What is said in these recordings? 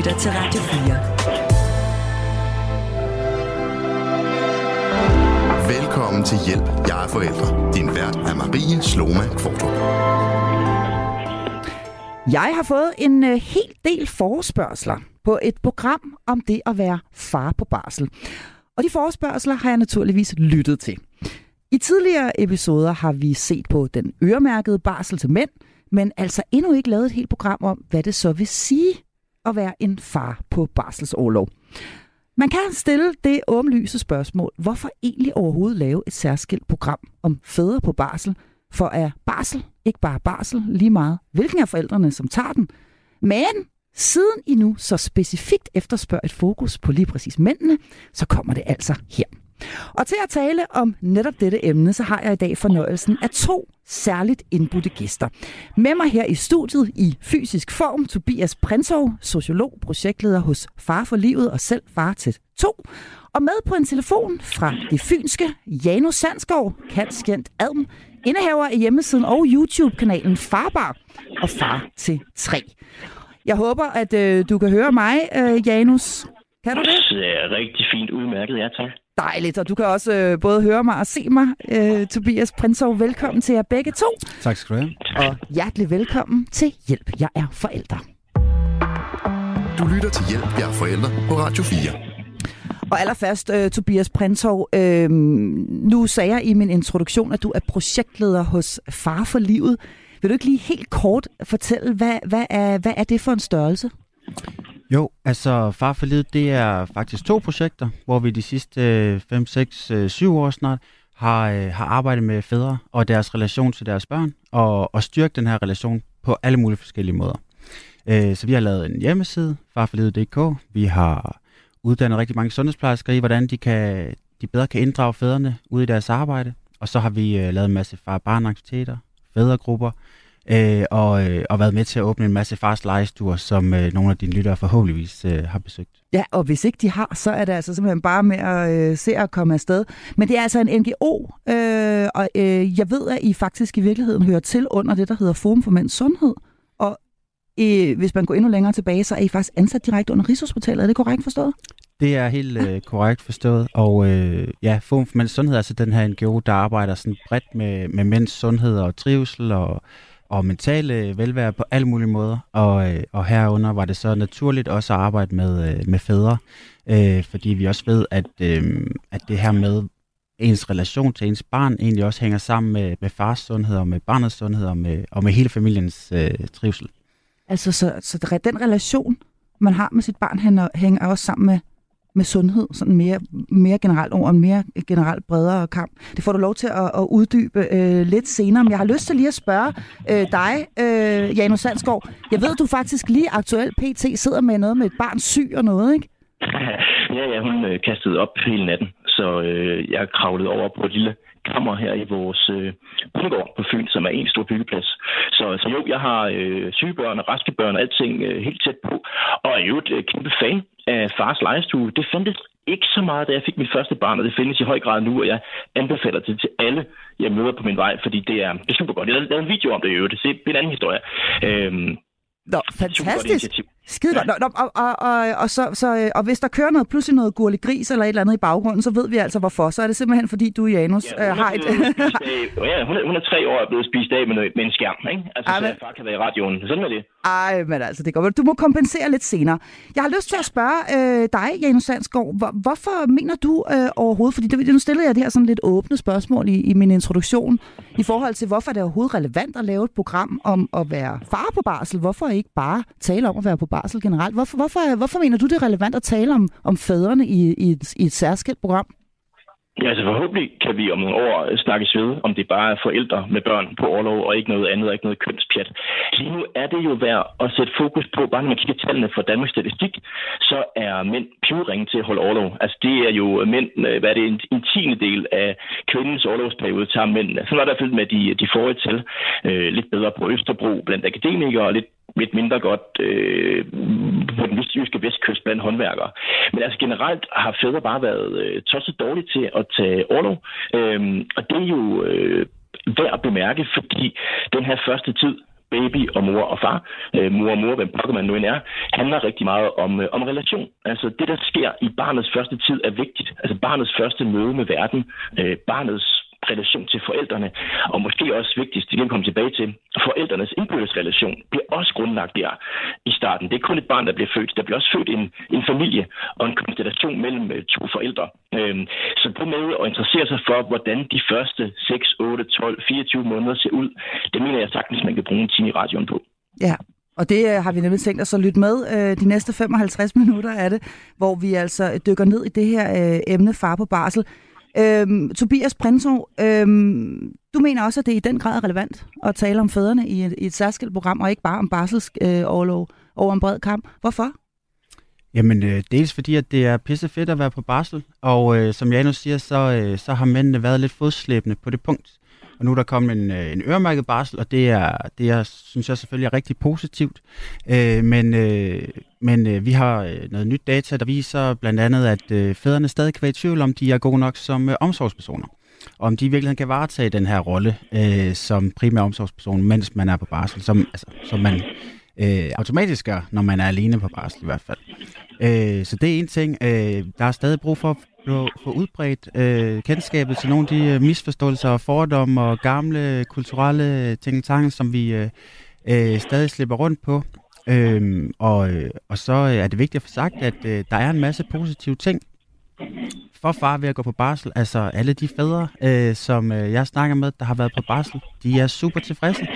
lytter til Radio 4. Velkommen til Hjælp, jeg er forældre. Din vært er Marie Sloma Kvartrup. Jeg har fået en uh, hel del forespørgseler på et program om det at være far på barsel. Og de forespørgseler har jeg naturligvis lyttet til. I tidligere episoder har vi set på den øremærkede barsel til mænd, men altså endnu ikke lavet et helt program om, hvad det så vil sige at være en far på barselsårlov. Man kan stille det åbenlyse spørgsmål, hvorfor egentlig overhovedet lave et særskilt program om fædre på barsel, for er barsel ikke bare barsel lige meget, hvilken af forældrene, som tager den. Men siden I nu så specifikt efterspørger et fokus på lige præcis mændene, så kommer det altså her. Og til at tale om netop dette emne, så har jeg i dag fornøjelsen af to særligt indbudte gæster. Med mig her i studiet i fysisk form, Tobias Prinsov, sociolog, projektleder hos Far for Livet og selv far til to. Og med på en telefon fra det fynske, Janus Sandsgaard, kaldt Adm, indehaver af hjemmesiden og YouTube-kanalen Farbar og Far til 3. Jeg håber, at øh, du kan høre mig, øh, Janus. Kan du det? Det er rigtig fint udmærket, ja tak. Dejligt, og du kan også øh, både høre mig og se mig. Øh, Tobias Prinsov, velkommen til jer begge to. Tak skal du have. Og hjertelig velkommen til Hjælp, jeg er forældre. Du lytter til Hjælp, jeg er forældre på Radio 4. Og allerførst, uh, Tobias Prinsov, uh, nu sagde jeg i min introduktion, at du er projektleder hos Far for Livet. Vil du ikke lige helt kort fortælle, hvad, hvad, er, hvad er det for en størrelse? Jo, altså Far for Livet, det er faktisk to projekter, hvor vi de sidste 5, 6, 7 år snart har, øh, har arbejdet med fædre og deres relation til deres børn, og, og styrke den her relation på alle mulige forskellige måder. Øh, så vi har lavet en hjemmeside, farforlivet.dk. Vi har uddannet rigtig mange sundhedsplejersker i, hvordan de, kan, de bedre kan inddrage fædrene ude i deres arbejde. Og så har vi øh, lavet en masse far-barn-aktiviteter, fædregrupper, øh, og, øh, og været med til at åbne en masse fars legestuer, som øh, nogle af dine lyttere forhåbentligvis øh, har besøgt. Ja, og hvis ikke de har, så er det altså simpelthen bare med at øh, se at komme afsted. Men det er altså en NGO, øh, og øh, jeg ved, at I faktisk i virkeligheden hører til under det, der hedder Forum for Mænds Sundhed. Og øh, hvis man går endnu længere tilbage, så er I faktisk ansat direkte under Rigshospitalet. Er det korrekt forstået? Det er helt øh, korrekt forstået, og øh, ja, Forum for Mænds Sundhed er altså den her NGO, der arbejder sådan bredt med, med mænds sundhed og trivsel og og mentale øh, velvære på alle mulige måder. Og, øh, og herunder var det så naturligt også at arbejde med, øh, med fædre, øh, fordi vi også ved, at, øh, at det her med ens relation til ens barn egentlig også hænger sammen med, med fars sundhed og med barnets sundhed og med, og med hele familiens øh, trivsel. Altså, så, så den relation, man har med sit barn, hænger, hænger også sammen med med sundhed, sådan mere, mere generelt over en mere generelt bredere kamp. Det får du lov til at, at uddybe øh, lidt senere, men jeg har lyst til lige at spørge øh, dig, øh, Janus Sandsgaard. Jeg ved, du faktisk lige aktuelt PT sidder med noget med et barn syg og noget, ikke? ja, ja, hun øh, kastede op hele natten, så øh, jeg kravlede over på et lille kammer her i vores øh, bundegård på Fyn, som er en stor byggeplads. Så, så jo, jeg har øh, sygebørn og raske børn og alting øh, helt tæt på. Og er jo et øh, kæmpe fan af fars lejestue. Det fandtes ikke så meget, da jeg fik mit første barn, og det findes i høj grad nu, og jeg anbefaler det til alle, jeg møder på min vej, fordi det er, det er super godt. Jeg lavet en video om det i øvrigt, det er en anden historie. Øhm, Nå, fantastisk. Skide godt. Nå, og, og, og, og, så, så, og hvis der kører noget, pludselig noget gurlig gris eller et eller andet i baggrunden, så ved vi altså hvorfor. Så er det simpelthen fordi, du, Janus, ja, øh, har et... ja, hun er, hun er tre år og er blevet spist af med, noget, med en skærm, ikke? Altså, Ej, men... så far kan være i radioen. Sådan er det. Ej, men altså, det går Du må kompensere lidt senere. Jeg har lyst til at spørge øh, dig, Janus Sandsgaard, hvor, hvorfor mener du øh, overhovedet, fordi det, nu stillede jeg det her sådan lidt åbne spørgsmål i, i min introduktion, i forhold til, hvorfor er det overhovedet relevant at lave et program om at være far på barsel? Hvorfor ikke bare tale om at være på barsel generelt? Hvorfor, hvorfor, hvorfor mener du, det er relevant at tale om, om fædrene i, i, et, i et særskilt program? Ja, altså forhåbentlig kan vi om nogle år snakkes ved, om det bare er forældre med børn på overlov, og ikke noget andet, og ikke noget kønspjat. Lige nu er det jo værd at sætte fokus på, bare når man kigger tallene fra Danmarks Statistik, så er mænd pivringe til at holde overlov. Altså det er jo mænd, øh, hvad er det, en, en tiende del af kvindens overlovsperiode tager mændene. Så var der i hvert fald med de, de forrige tal, øh, lidt bedre på Østerbro blandt akademikere, og lidt lidt mindre godt øh, på den vestjyske vestkyst blandt håndværkere. Men altså generelt har fædre bare været øh, tosset dårligt til at tage overlov. Øh, og det er jo øh, værd at bemærke, fordi den her første tid baby og mor og far, øh, mor og mor, hvem pokker man nu end er, handler rigtig meget om, øh, om relation. Altså det, der sker i barnets første tid, er vigtigt. Altså barnets første møde med verden, øh, barnets relation til forældrene, og måske også vigtigst, det kan komme tilbage til, forældrenes indbyrdes relation bliver også grundlagt der i starten. Det er kun et barn, der bliver født. Der bliver også født en, en familie og en konstellation mellem øh, to forældre. Øhm, så prøv med at interessere sig for, hvordan de første 6, 8, 12, 24 måneder ser ud, det mener jeg sagtens, man kan bruge en time i radioen på. Ja, og det øh, har vi nemlig tænkt os at lytte med øh, de næste 55 minutter af det, hvor vi altså dykker ned i det her emne far på barsel. Øhm, Tobias Prinsov, øhm, du mener også, at det er i den grad relevant at tale om fædrene i et, i et særskilt program, og ikke bare om barselsoverlov øh, over en bred kamp. Hvorfor? Jamen, øh, dels fordi, at det er pisse fedt at være på barsel, og øh, som Janus siger, så, øh, så har mændene været lidt fodslæbende på det punkt. Og nu er der kommet en, øh, en øremærket barsel, og det er, det er, synes jeg selvfølgelig er rigtig positivt. Øh, men øh, men øh, vi har øh, noget nyt data, der viser blandt andet, at øh, fædrene stadig kan være i tvivl om, de er gode nok som øh, omsorgspersoner. Og om de i virkeligheden kan varetage den her rolle øh, som primær omsorgsperson, mens man er på barsel, som, altså, som man øh, automatisk gør, når man er alene på barsel i hvert fald. Øh, så det er en ting. Øh, der er stadig brug for at få udbredt øh, kendskabet til nogle af de øh, misforståelser og fordomme og gamle kulturelle ting som vi øh, øh, stadig slipper rundt på. Øhm, og, og så er det vigtigt at få sagt, at øh, der er en masse positive ting for far ved at gå på barsel. Altså alle de fædre, øh, som øh, jeg snakker med, der har været på barsel, de er super tilfredse.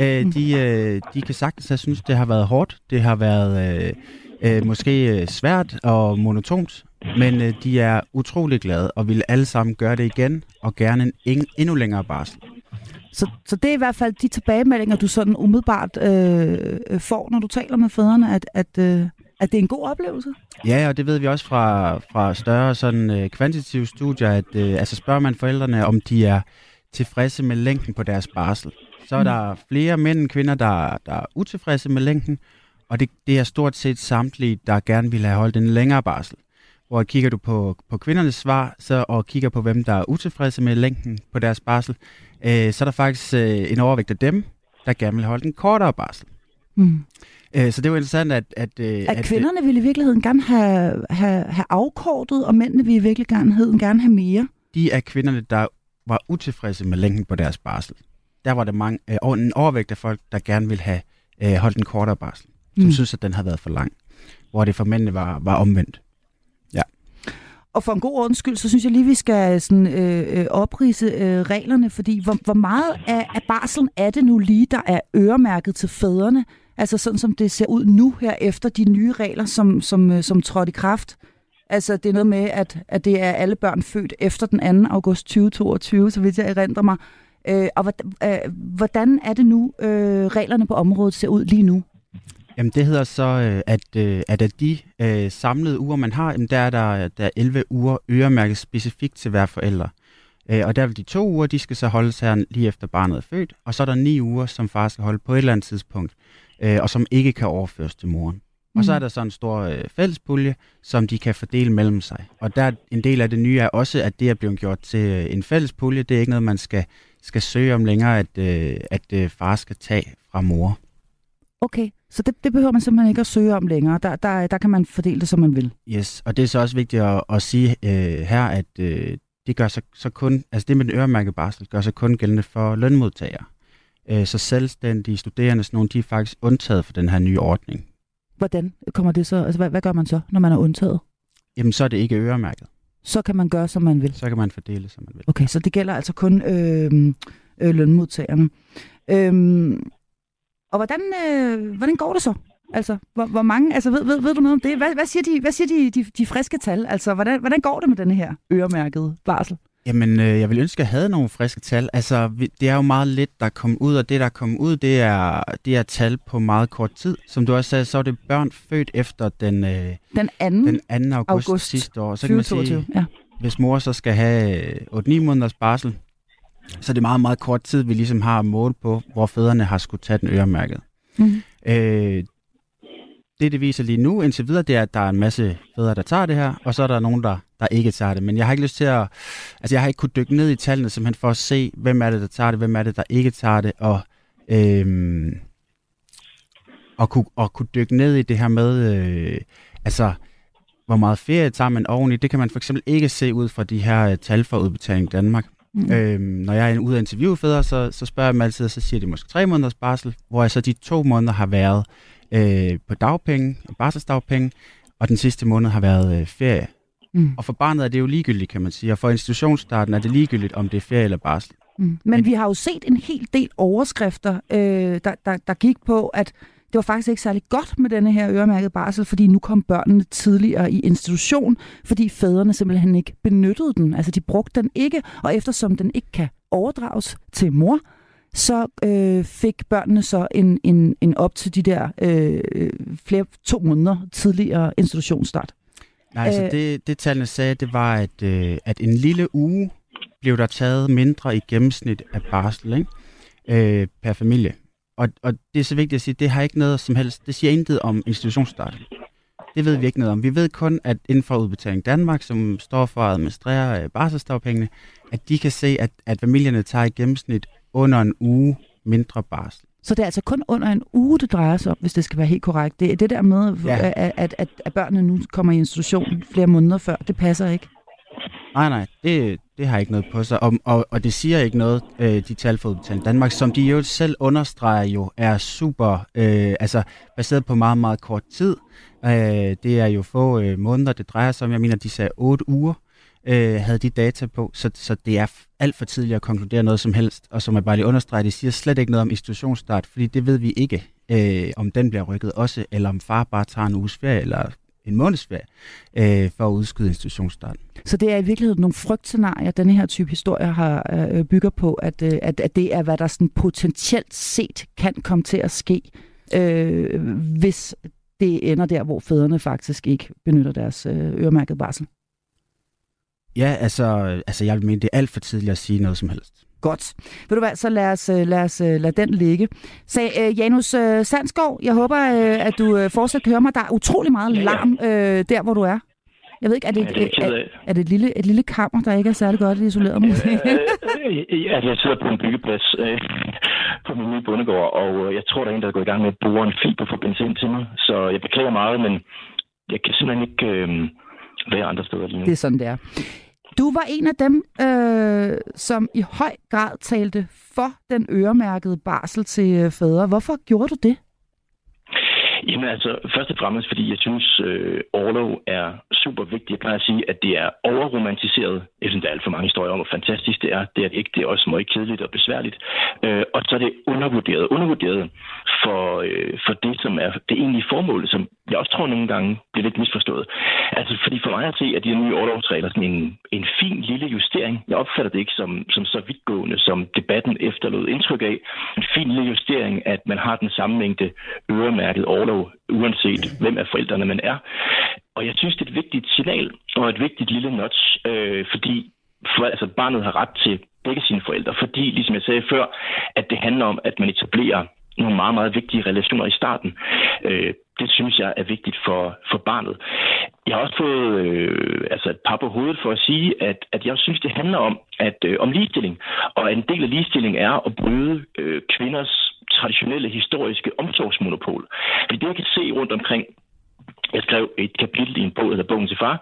Øh, de, øh, de kan sagtens have synes, det har været hårdt. Det har været øh, øh, måske øh, svært og monotont, men øh, de er utrolig glade og vil alle sammen gøre det igen og gerne en endnu længere barsel. Så, så det er i hvert fald de tilbagemeldinger, du sådan umiddelbart øh, øh, får, når du taler med fædrene, at, at, øh, at det er en god oplevelse? Ja, og det ved vi også fra, fra større sådan, øh, kvantitative studier, at øh, altså spørger man forældrene, om de er tilfredse med længden på deres barsel. Så er mm. der flere mænd end kvinder, der, der er utilfredse med længden, og det, det er stort set samtlige, der gerne vil have holdt en længere barsel. Hvor kigger du på, på kvindernes svar, så, og kigger på, hvem der er utilfredse med længden på deres barsel, øh, så er der faktisk øh, en overvægt af dem, der gerne vil holde en kortere barsel. Mm. Øh, så det jo interessant, at... At, øh, at, at kvinderne ville i virkeligheden gerne have, have, have afkortet, og mændene ville i virkeligheden gerne have mere. De er kvinderne, der var utilfredse med længden på deres barsel. Der var der mange, øh, en overvægt af folk, der gerne ville have øh, holdt en kortere barsel, som mm. synes, at den havde været for lang. Hvor det for mændene var, var omvendt. Og for en god ordens skyld, så synes jeg lige, vi skal øh, sådan, øh, øh, oprise øh, reglerne, fordi hvor, hvor meget af, af barselen er det nu lige, der er øremærket til fædrene? Altså sådan som det ser ud nu her efter de nye regler, som, som, øh, som trådte i kraft. Altså det er noget med, at, at det er alle børn født efter den 2. august 2022, så vidt jeg erindrer mig. Øh, og hvordan, øh, hvordan er det nu, øh, reglerne på området ser ud lige nu? Jamen det hedder så, øh, at, øh, at af de øh, samlede uger, man har, jamen, der er der, der er 11 uger øremærket specifikt til hver forælder. Øh, og der vil de to uger, de skal så holdes her lige efter barnet er født, og så er der ni uger, som far skal holde på et eller andet tidspunkt, øh, og som ikke kan overføres til moren. Mm. Og så mm. er der så en stor øh, fællespulje, som de kan fordele mellem sig. Og der en del af det nye er også, at det er blevet gjort til øh, en fællespulje. Det er ikke noget, man skal, skal søge om længere, at, øh, at øh, far skal tage fra mor. Okay, så det, det behøver man simpelthen ikke at søge om længere. Der, der, der kan man fordele det, som man vil. Yes, og det er så også vigtigt at, at sige øh, her, at øh, det gør så, så kun, altså det med den øremærkede barsel, gør sig kun gældende for lønmodtagere. Øh, så selvstændige studerende, sådan nogle, de er faktisk undtaget for den her nye ordning. Hvordan kommer det så? Altså, hvad, hvad gør man så, når man er undtaget? Jamen, så er det ikke øremærket. Så kan man gøre, som man vil? Så kan man fordele, som man vil. Okay, så det gælder altså kun øh, øh, lønmodtagerne. Øh, og hvordan, øh, hvordan går det så? Altså, hvor, hvor mange, altså ved, ved, ved du noget om det? Hvad, hvad siger, de, hvad siger de, de, de friske tal? Altså, hvordan, hvordan går det med denne her øremærkede barsel? Jamen, øh, jeg vil ønske, at jeg havde nogle friske tal. Altså, vi, det er jo meget lidt, der kommer ud, og det, der kommer ud, det er, det er tal på meget kort tid. Som du også sagde, så er det børn født efter den, øh, den, anden, den 2. august, august sidste år. Så 2022, kan man sige, ja. hvis mor så skal have 8-9 måneders barsel, så det er meget, meget kort tid, vi ligesom har mål på, hvor fædrene har skulle tage den øremærket. Mm. Øh, det, det viser lige nu indtil videre, det er, at der er en masse fædre, der tager det her, og så er der nogen, der, der ikke tager det. Men jeg har ikke lyst til at... Altså, jeg har ikke kunnet dykke ned i tallene, simpelthen for at se, hvem er det, der tager det, hvem er det, der ikke tager det, og øhm, og kunne, og kunne dykke ned i det her med, øh, altså, hvor meget ferie tager man oveni. Det kan man for eksempel ikke se ud fra de her øh, tal for udbetaling Danmark. Mm. Øhm, når jeg er ude at interviewe fædre, så, så spørger jeg dem altid, og så siger de måske tre måneders barsel, hvor jeg så de to måneder har været øh, på dagpenge, barselsdagpenge, og den sidste måned har været øh, ferie. Mm. Og for barnet er det jo ligegyldigt, kan man sige, og for institutionsstarten er det ligegyldigt, om det er ferie eller barsel. Mm. Men vi har jo set en hel del overskrifter, øh, der, der, der gik på, at det var faktisk ikke særlig godt med denne her øremærkede barsel, fordi nu kom børnene tidligere i institution, fordi fædrene simpelthen ikke benyttede den. Altså de brugte den ikke, og eftersom den ikke kan overdrages til mor, så øh, fik børnene så en, en, en op til de der øh, flere to måneder tidligere institutionsstart. Nej, altså det, det tallene sagde, det var, at, øh, at en lille uge blev der taget mindre i gennemsnit af barsel ikke? Øh, per familie. Og, og det er så vigtigt at sige, det har ikke noget som helst, det siger intet om institutionsstart. Det ved vi ikke noget om. Vi ved kun, at inden for Udbetaling Danmark, som står for at administrere øh, barselsdagpengene, at de kan se, at, at familierne tager i gennemsnit under en uge mindre barsel. Så det er altså kun under en uge, det drejer sig om, hvis det skal være helt korrekt. Det, det der med, ja. at, at, at, at børnene nu kommer i institution flere måneder før, det passer ikke. Nej, nej, det, det har ikke noget på sig, og, og, og det siger ikke noget, øh, de tal for udbetaling Danmark, som de jo selv understreger jo, er super, øh, altså baseret på meget, meget kort tid. Øh, det er jo få øh, måneder, det drejer sig om. Jeg mener, de sagde otte uger, øh, havde de data på, så, så det er alt for tidligt at konkludere noget som helst. Og som jeg bare lige understreger, det siger slet ikke noget om institutionsstart, fordi det ved vi ikke, øh, om den bliver rykket også, eller om far bare tager en uges ferie, eller en månedsferie øh, for at udskyde institutionsstarten. Så det er i virkeligheden nogle frygtscenarier, denne her type historier har øh, bygger på, at, øh, at, at det er, hvad der sådan potentielt set kan komme til at ske, øh, hvis det ender der, hvor fædrene faktisk ikke benytter deres øh, øremærkede barsel. Ja, altså, altså jeg vil mene, det er alt for tidligt at sige noget som helst. Godt. Ved du hvad, så lad os, øh, lad os øh, lad den ligge. Så uh, Janus uh, Sandskov, jeg håber, uh, at du uh, fortsat kan høre mig. Der er utrolig meget ja, ja. larm uh, der, hvor du er. Jeg ved ikke, er det, ja, det er, er, det et, lille, et lille kammer, der ikke er særlig godt isoleret? Måske? ja, jeg sidder på en byggeplads øh, på min nye bondegård, og jeg tror, der er en, der er gået i gang med at bore en fiberforbindelse ind til mig. Så jeg beklager meget, men jeg kan simpelthen ikke øh, være andre steder lige nu. Det er sådan, det er. Du var en af dem, øh, som i høj grad talte for den øremærkede barsel til øh, fædre. Hvorfor gjorde du det? Jamen altså, først og fremmest, fordi jeg synes, øh, overlov er super vigtigt. Jeg plejer at sige, at det er overromantiseret. Jeg synes, der er alt for mange historier om, hvor fantastisk det er. Det er det ikke. Det er også meget kedeligt og besværligt. Øh, og så er det undervurderet. Undervurderet for, øh, for det, som er det egentlige formål, som jeg også tror nogle gange bliver lidt misforstået. Altså, fordi for mig at se, at de nye overlovsregler sådan en, en fin lille justering. Jeg opfatter det ikke som, som så vidtgående, som debatten efterlod indtryk af. En fin lille justering, at man har den samme mængde øremærket overlov, uanset hvem af forældrene man er. Og jeg synes, det er et vigtigt signal og et vigtigt lille notch, øh, fordi for, altså, barnet har ret til begge sine forældre, fordi, ligesom jeg sagde før, at det handler om, at man etablerer nogle meget, meget vigtige relationer i starten. Øh, det synes jeg er vigtigt for, for barnet. Jeg har også fået øh, altså et par på hovedet for at sige, at, at jeg synes, det handler om, at, øh, om ligestilling. Og en del af ligestilling er at bryde øh, kvinders traditionelle historiske omsorgsmonopol. Fordi det, jeg kan se rundt omkring jeg skrev et kapitel i en bog, eller Bogen til far,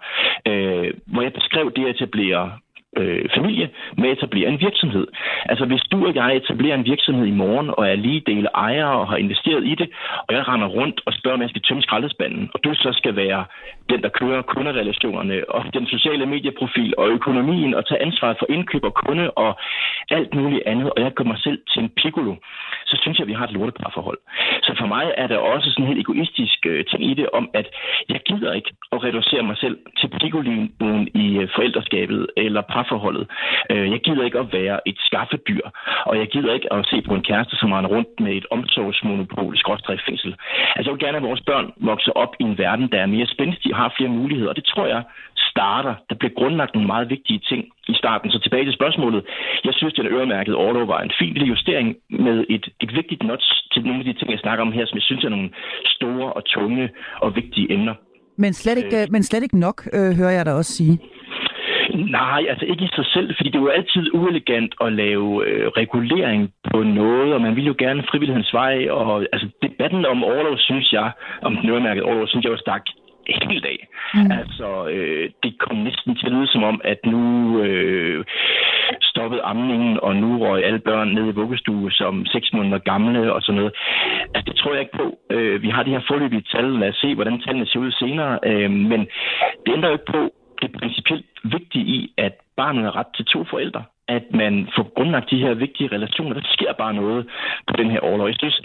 øh, hvor jeg beskrev det at etablere øh, familie med at etablere en virksomhed. Altså hvis du og jeg etablerer en virksomhed i morgen og er lige dele ejere og har investeret i det, og jeg render rundt og spørger, om jeg skal tømme skraldespanden, og du så skal være den, der kører kunderelationerne og den sociale medieprofil og økonomien og tage ansvar for indkøb og kunde og alt muligt andet, og jeg gør mig selv til en piccolo, så synes jeg, at vi har et lorteparforhold. Så for mig er der også sådan en helt egoistisk øh, ting i det om, at jeg gider ikke at reducere mig selv til piccolinen i øh, forældreskabet eller parforholdet. Øh, jeg gider ikke at være et skaffedyr, og jeg gider ikke at se på en kæreste, som render rundt med et omsorgsmonopol i fængsel. Altså jeg vil gerne, at vores børn vokser op i en verden, der er mere spændstig har flere muligheder, og det tror jeg starter. Der bliver grundlagt nogle meget vigtige ting i starten. Så tilbage til spørgsmålet. Jeg synes, den øremærkede overlov var en fin lille justering med et, et vigtigt notch til nogle af de ting, jeg snakker om her, som jeg synes er nogle store og tunge og vigtige emner. Men slet ikke, øh, men slet ikke nok, øh, hører jeg dig også sige. Nej, altså ikke i sig selv, fordi det er jo altid uelegant at lave øh, regulering på noget, og man vil jo gerne frivillighedens vej, og altså debatten om overlov, synes jeg, om den øremærket overlov, synes jeg jo stak helt af. Mm. Altså, øh, det kom næsten til at lyde som om, at nu øh, stoppede amningen, og nu røg alle børn ned i vuggestue som seks måneder gamle og sådan noget. Altså, det tror jeg ikke på. Øh, vi har de her forløbige tal. Lad os se, hvordan tallene ser ud senere. Øh, men det ændrer jo ikke på det principielt vigtige i, at barnet har ret til to forældre at man får grundlagt de her vigtige relationer. Der sker bare noget på den her overlov. Jeg synes,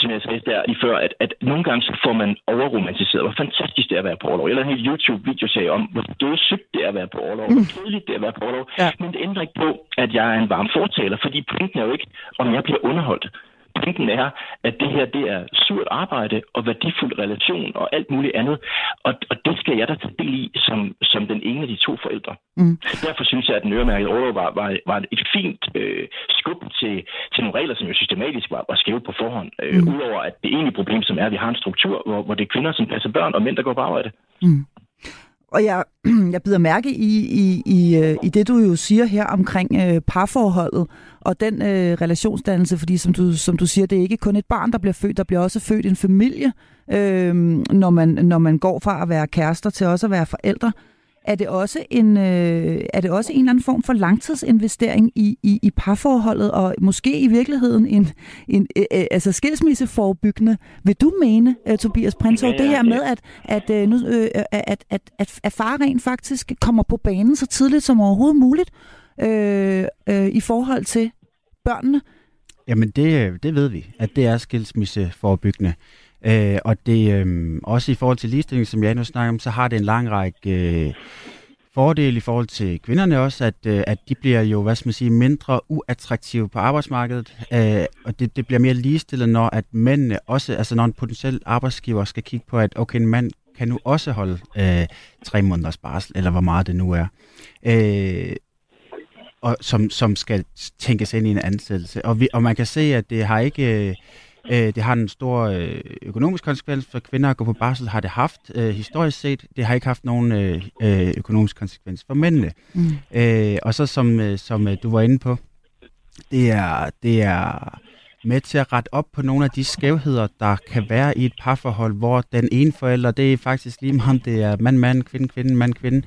som jeg sagde der lige før, at, at nogle gange så får man overromantiseret, hvor fantastisk det er at være på overlov. Jeg lavede en YouTube-video om, hvor dødssygt det er at være på overlov, hvor kedeligt det er at være på overlov. Ja. Men det ændrer ikke på, at jeg er en varm fortaler, fordi pointen er jo ikke, om jeg bliver underholdt pointen er, at det her det er surt arbejde og værdifuld relation og alt muligt andet. Og, og det skal jeg da tage del i som, som den ene af de to forældre. Mm. Derfor synes jeg, at den øremærkede overlov var, var, var et fint øh, skub til, til nogle regler, som jo systematisk var, var skæve på forhånd. Øh, mm. Udover at det egentlige problem, som er, at vi har en struktur, hvor, hvor det er kvinder, som passer børn, og mænd, der går på arbejde. Mm. Og jeg, jeg bider mærke i, i, i, øh, i det, du jo siger her omkring øh, parforholdet og den øh, relationsdannelse, fordi som du, som du siger, det er ikke kun et barn, der bliver født, der bliver også født en familie, øh, når, man, når man går fra at være kærester til også at være forældre. Er det også en, øh, er det også en eller anden form for langtidsinvestering i, i, i parforholdet, og måske i virkeligheden en, en øh, øh altså skilsmisseforbyggende? Vil du mene, uh, Tobias Prinsov, ja, det her med, at, at, uh, nu, uh, at, at, at, at far rent faktisk kommer på banen så tidligt som overhovedet muligt øh, øh, i forhold til børnene? Jamen det, det ved vi, at det er skilsmisseforbyggende. Øh, og det øh, også i forhold til ligestilling, som jeg nu snakker om, så har det en lang række øh, fordele i forhold til kvinderne også, at, øh, at de bliver jo, hvad skal man sige, mindre uattraktive på arbejdsmarkedet, øh, og det, det bliver mere ligestillet, når at mændene også, altså når en potentiel arbejdsgiver skal kigge på, at okay, en mand kan nu også holde øh, tre måneders barsel, eller hvor meget det nu er. Øh, og som, som skal tænkes ind i en ansættelse. Og, vi, og man kan se, at det har ikke... Øh, Øh, det har en stor øh, økonomisk konsekvens for kvinder at gå på barsel, har det haft øh, historisk set. Det har ikke haft nogen øh, økonomisk konsekvens for mændene. Mm. Øh, og så som, øh, som øh, du var inde på, det er, det er med til at rette op på nogle af de skævheder, der kan være i et parforhold, hvor den ene forælder, det er faktisk lige meget, det er mand-mand, kvinde-kvinde, mand-kvinde,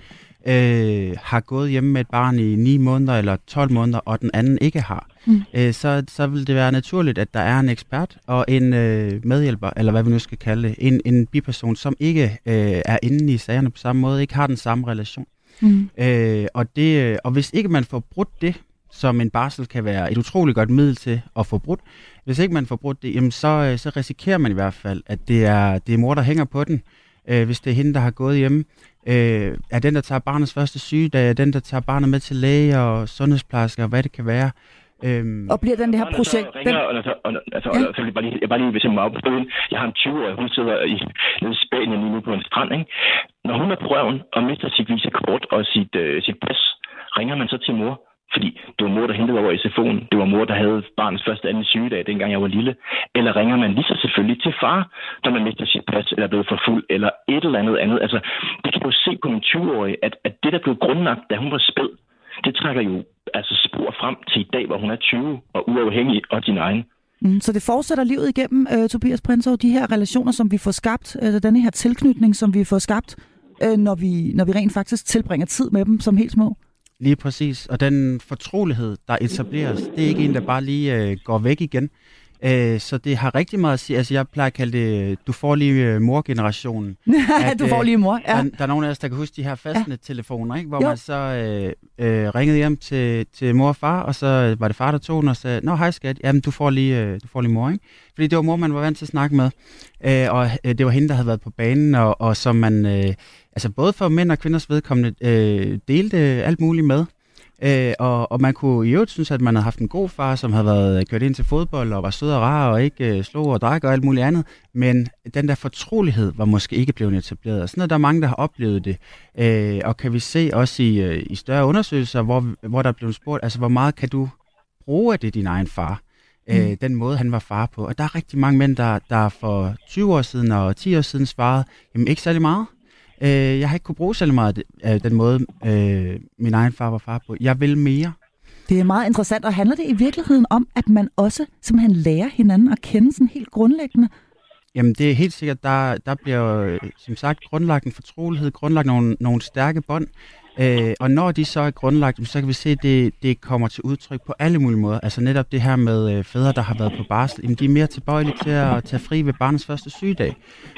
øh, har gået hjemme med et barn i 9 måneder eller 12 måneder, og den anden ikke har, mm. øh, så, så vil det være naturligt, at der er en ekspert og en øh, medhjælper, eller hvad vi nu skal kalde det, en, en biperson, som ikke øh, er inde i sagerne på samme måde, ikke har den samme relation. Mm. Øh, og, det, og hvis ikke man får brudt det, som en barsel kan være et utroligt godt middel til at få brudt. Hvis ikke man får brudt det, jamen så, øh, så risikerer man i hvert fald, at det er, det er mor, der hænger på den, øh, hvis det er hende, der har gået hjemme øh, er den, der tager barnets første sygedag, er den, der tager barnet med til læge og sundhedsplejersker, og hvad det kan være. Øhm. Og bliver den det her projekt... Ringer, den... og, og, altså, ja. og, så jeg bare lige, jeg bare lige hvis jeg må afbryde Jeg har en 20-årig, hun sidder i, i Spanien lige nu på en strand, ikke? Når hun er på røven og mister sit visekort og sit, øh, sit pas, ringer man så til mor, fordi det var mor, der hentede over i SFO'en. Det var mor, der havde barnets første anden sygedag, dengang jeg var lille. Eller ringer man lige så selvfølgelig til far, når man mister sit pas, eller er blevet for fuld, eller et eller andet andet. Altså, det kan jo se på min 20-årige, at, at det, der blev grundlagt, da hun var spæd, det trækker jo altså spor frem til i dag, hvor hun er 20 og uafhængig og din egen. Mm, så det fortsætter livet igennem, uh, Tobias Prinsov, de her relationer, som vi får skabt, uh, denne her tilknytning, som vi får skabt, uh, når, vi, når vi rent faktisk tilbringer tid med dem som helt små? Lige præcis. Og den fortrolighed, der etableres, det er ikke en, der bare lige øh, går væk igen. Øh, så det har rigtig meget at sige. Altså, jeg plejer at kalde det, du får lige øh, mor-generationen. at, du får øh, lige mor, ja. Der, der er nogen af os, der kan huske de her fastnet-telefoner, ikke? hvor jo. man så øh, øh, ringede hjem til, til mor og far, og så var det far, der tog den og sagde, Nå, hej skat, jamen du får lige, øh, du får lige mor, ikke? Fordi det var mor, man var vant til at snakke med, øh, og øh, det var hende, der havde været på banen, og, og som man, øh, altså både for mænd og kvinders vedkommende, øh, delte alt muligt med. Øh, og, og man kunne i øvrigt synes, at man havde haft en god far, som havde været kørt ind til fodbold og var sød og rar og ikke øh, slog og drak og alt muligt andet. Men den der fortrolighed var måske ikke blevet etableret. Og sådan er der mange, der har oplevet det. Øh, og kan vi se også i, øh, i større undersøgelser, hvor, hvor der er blevet spurgt, altså hvor meget kan du bruge af det din egen far? Øh, mm. den måde, han var far på. Og der er rigtig mange mænd, der, der for 20 år siden og 10 år siden svarede, jamen ikke særlig meget. Øh, jeg har ikke kunne bruge særlig meget af den måde, øh, min egen far var far på. Jeg vil mere. Det er meget interessant, og handler det i virkeligheden om, at man også simpelthen lærer hinanden at kende sådan helt grundlæggende? Jamen det er helt sikkert, der, der bliver som sagt grundlagt en fortrolighed, grundlagt nogle, nogle stærke bånd, Øh, og når de så er grundlagt, så kan vi se, at det, det kommer til udtryk på alle mulige måder. Altså netop det her med øh, fædre, der har været på barsel, jamen, de er mere tilbøjelige til at tage fri ved barnets første sygedag.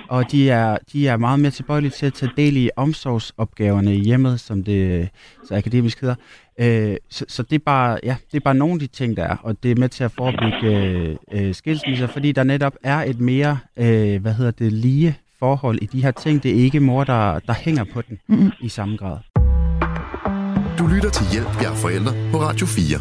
Og de er, de er meget mere tilbøjelige til at tage del i omsorgsopgaverne i hjemmet, som det så akademisk hedder. Øh, så, så det er bare ja, det er bare nogle af de ting, der er, og det er med til at forebygge øh, øh, skilsmisser, fordi der netop er et mere, øh, hvad hedder det, lige forhold i de her ting. Det er ikke mor, der, der hænger på den mm-hmm. i samme grad. Du lytter til Hjælp jer forældre på Radio 4.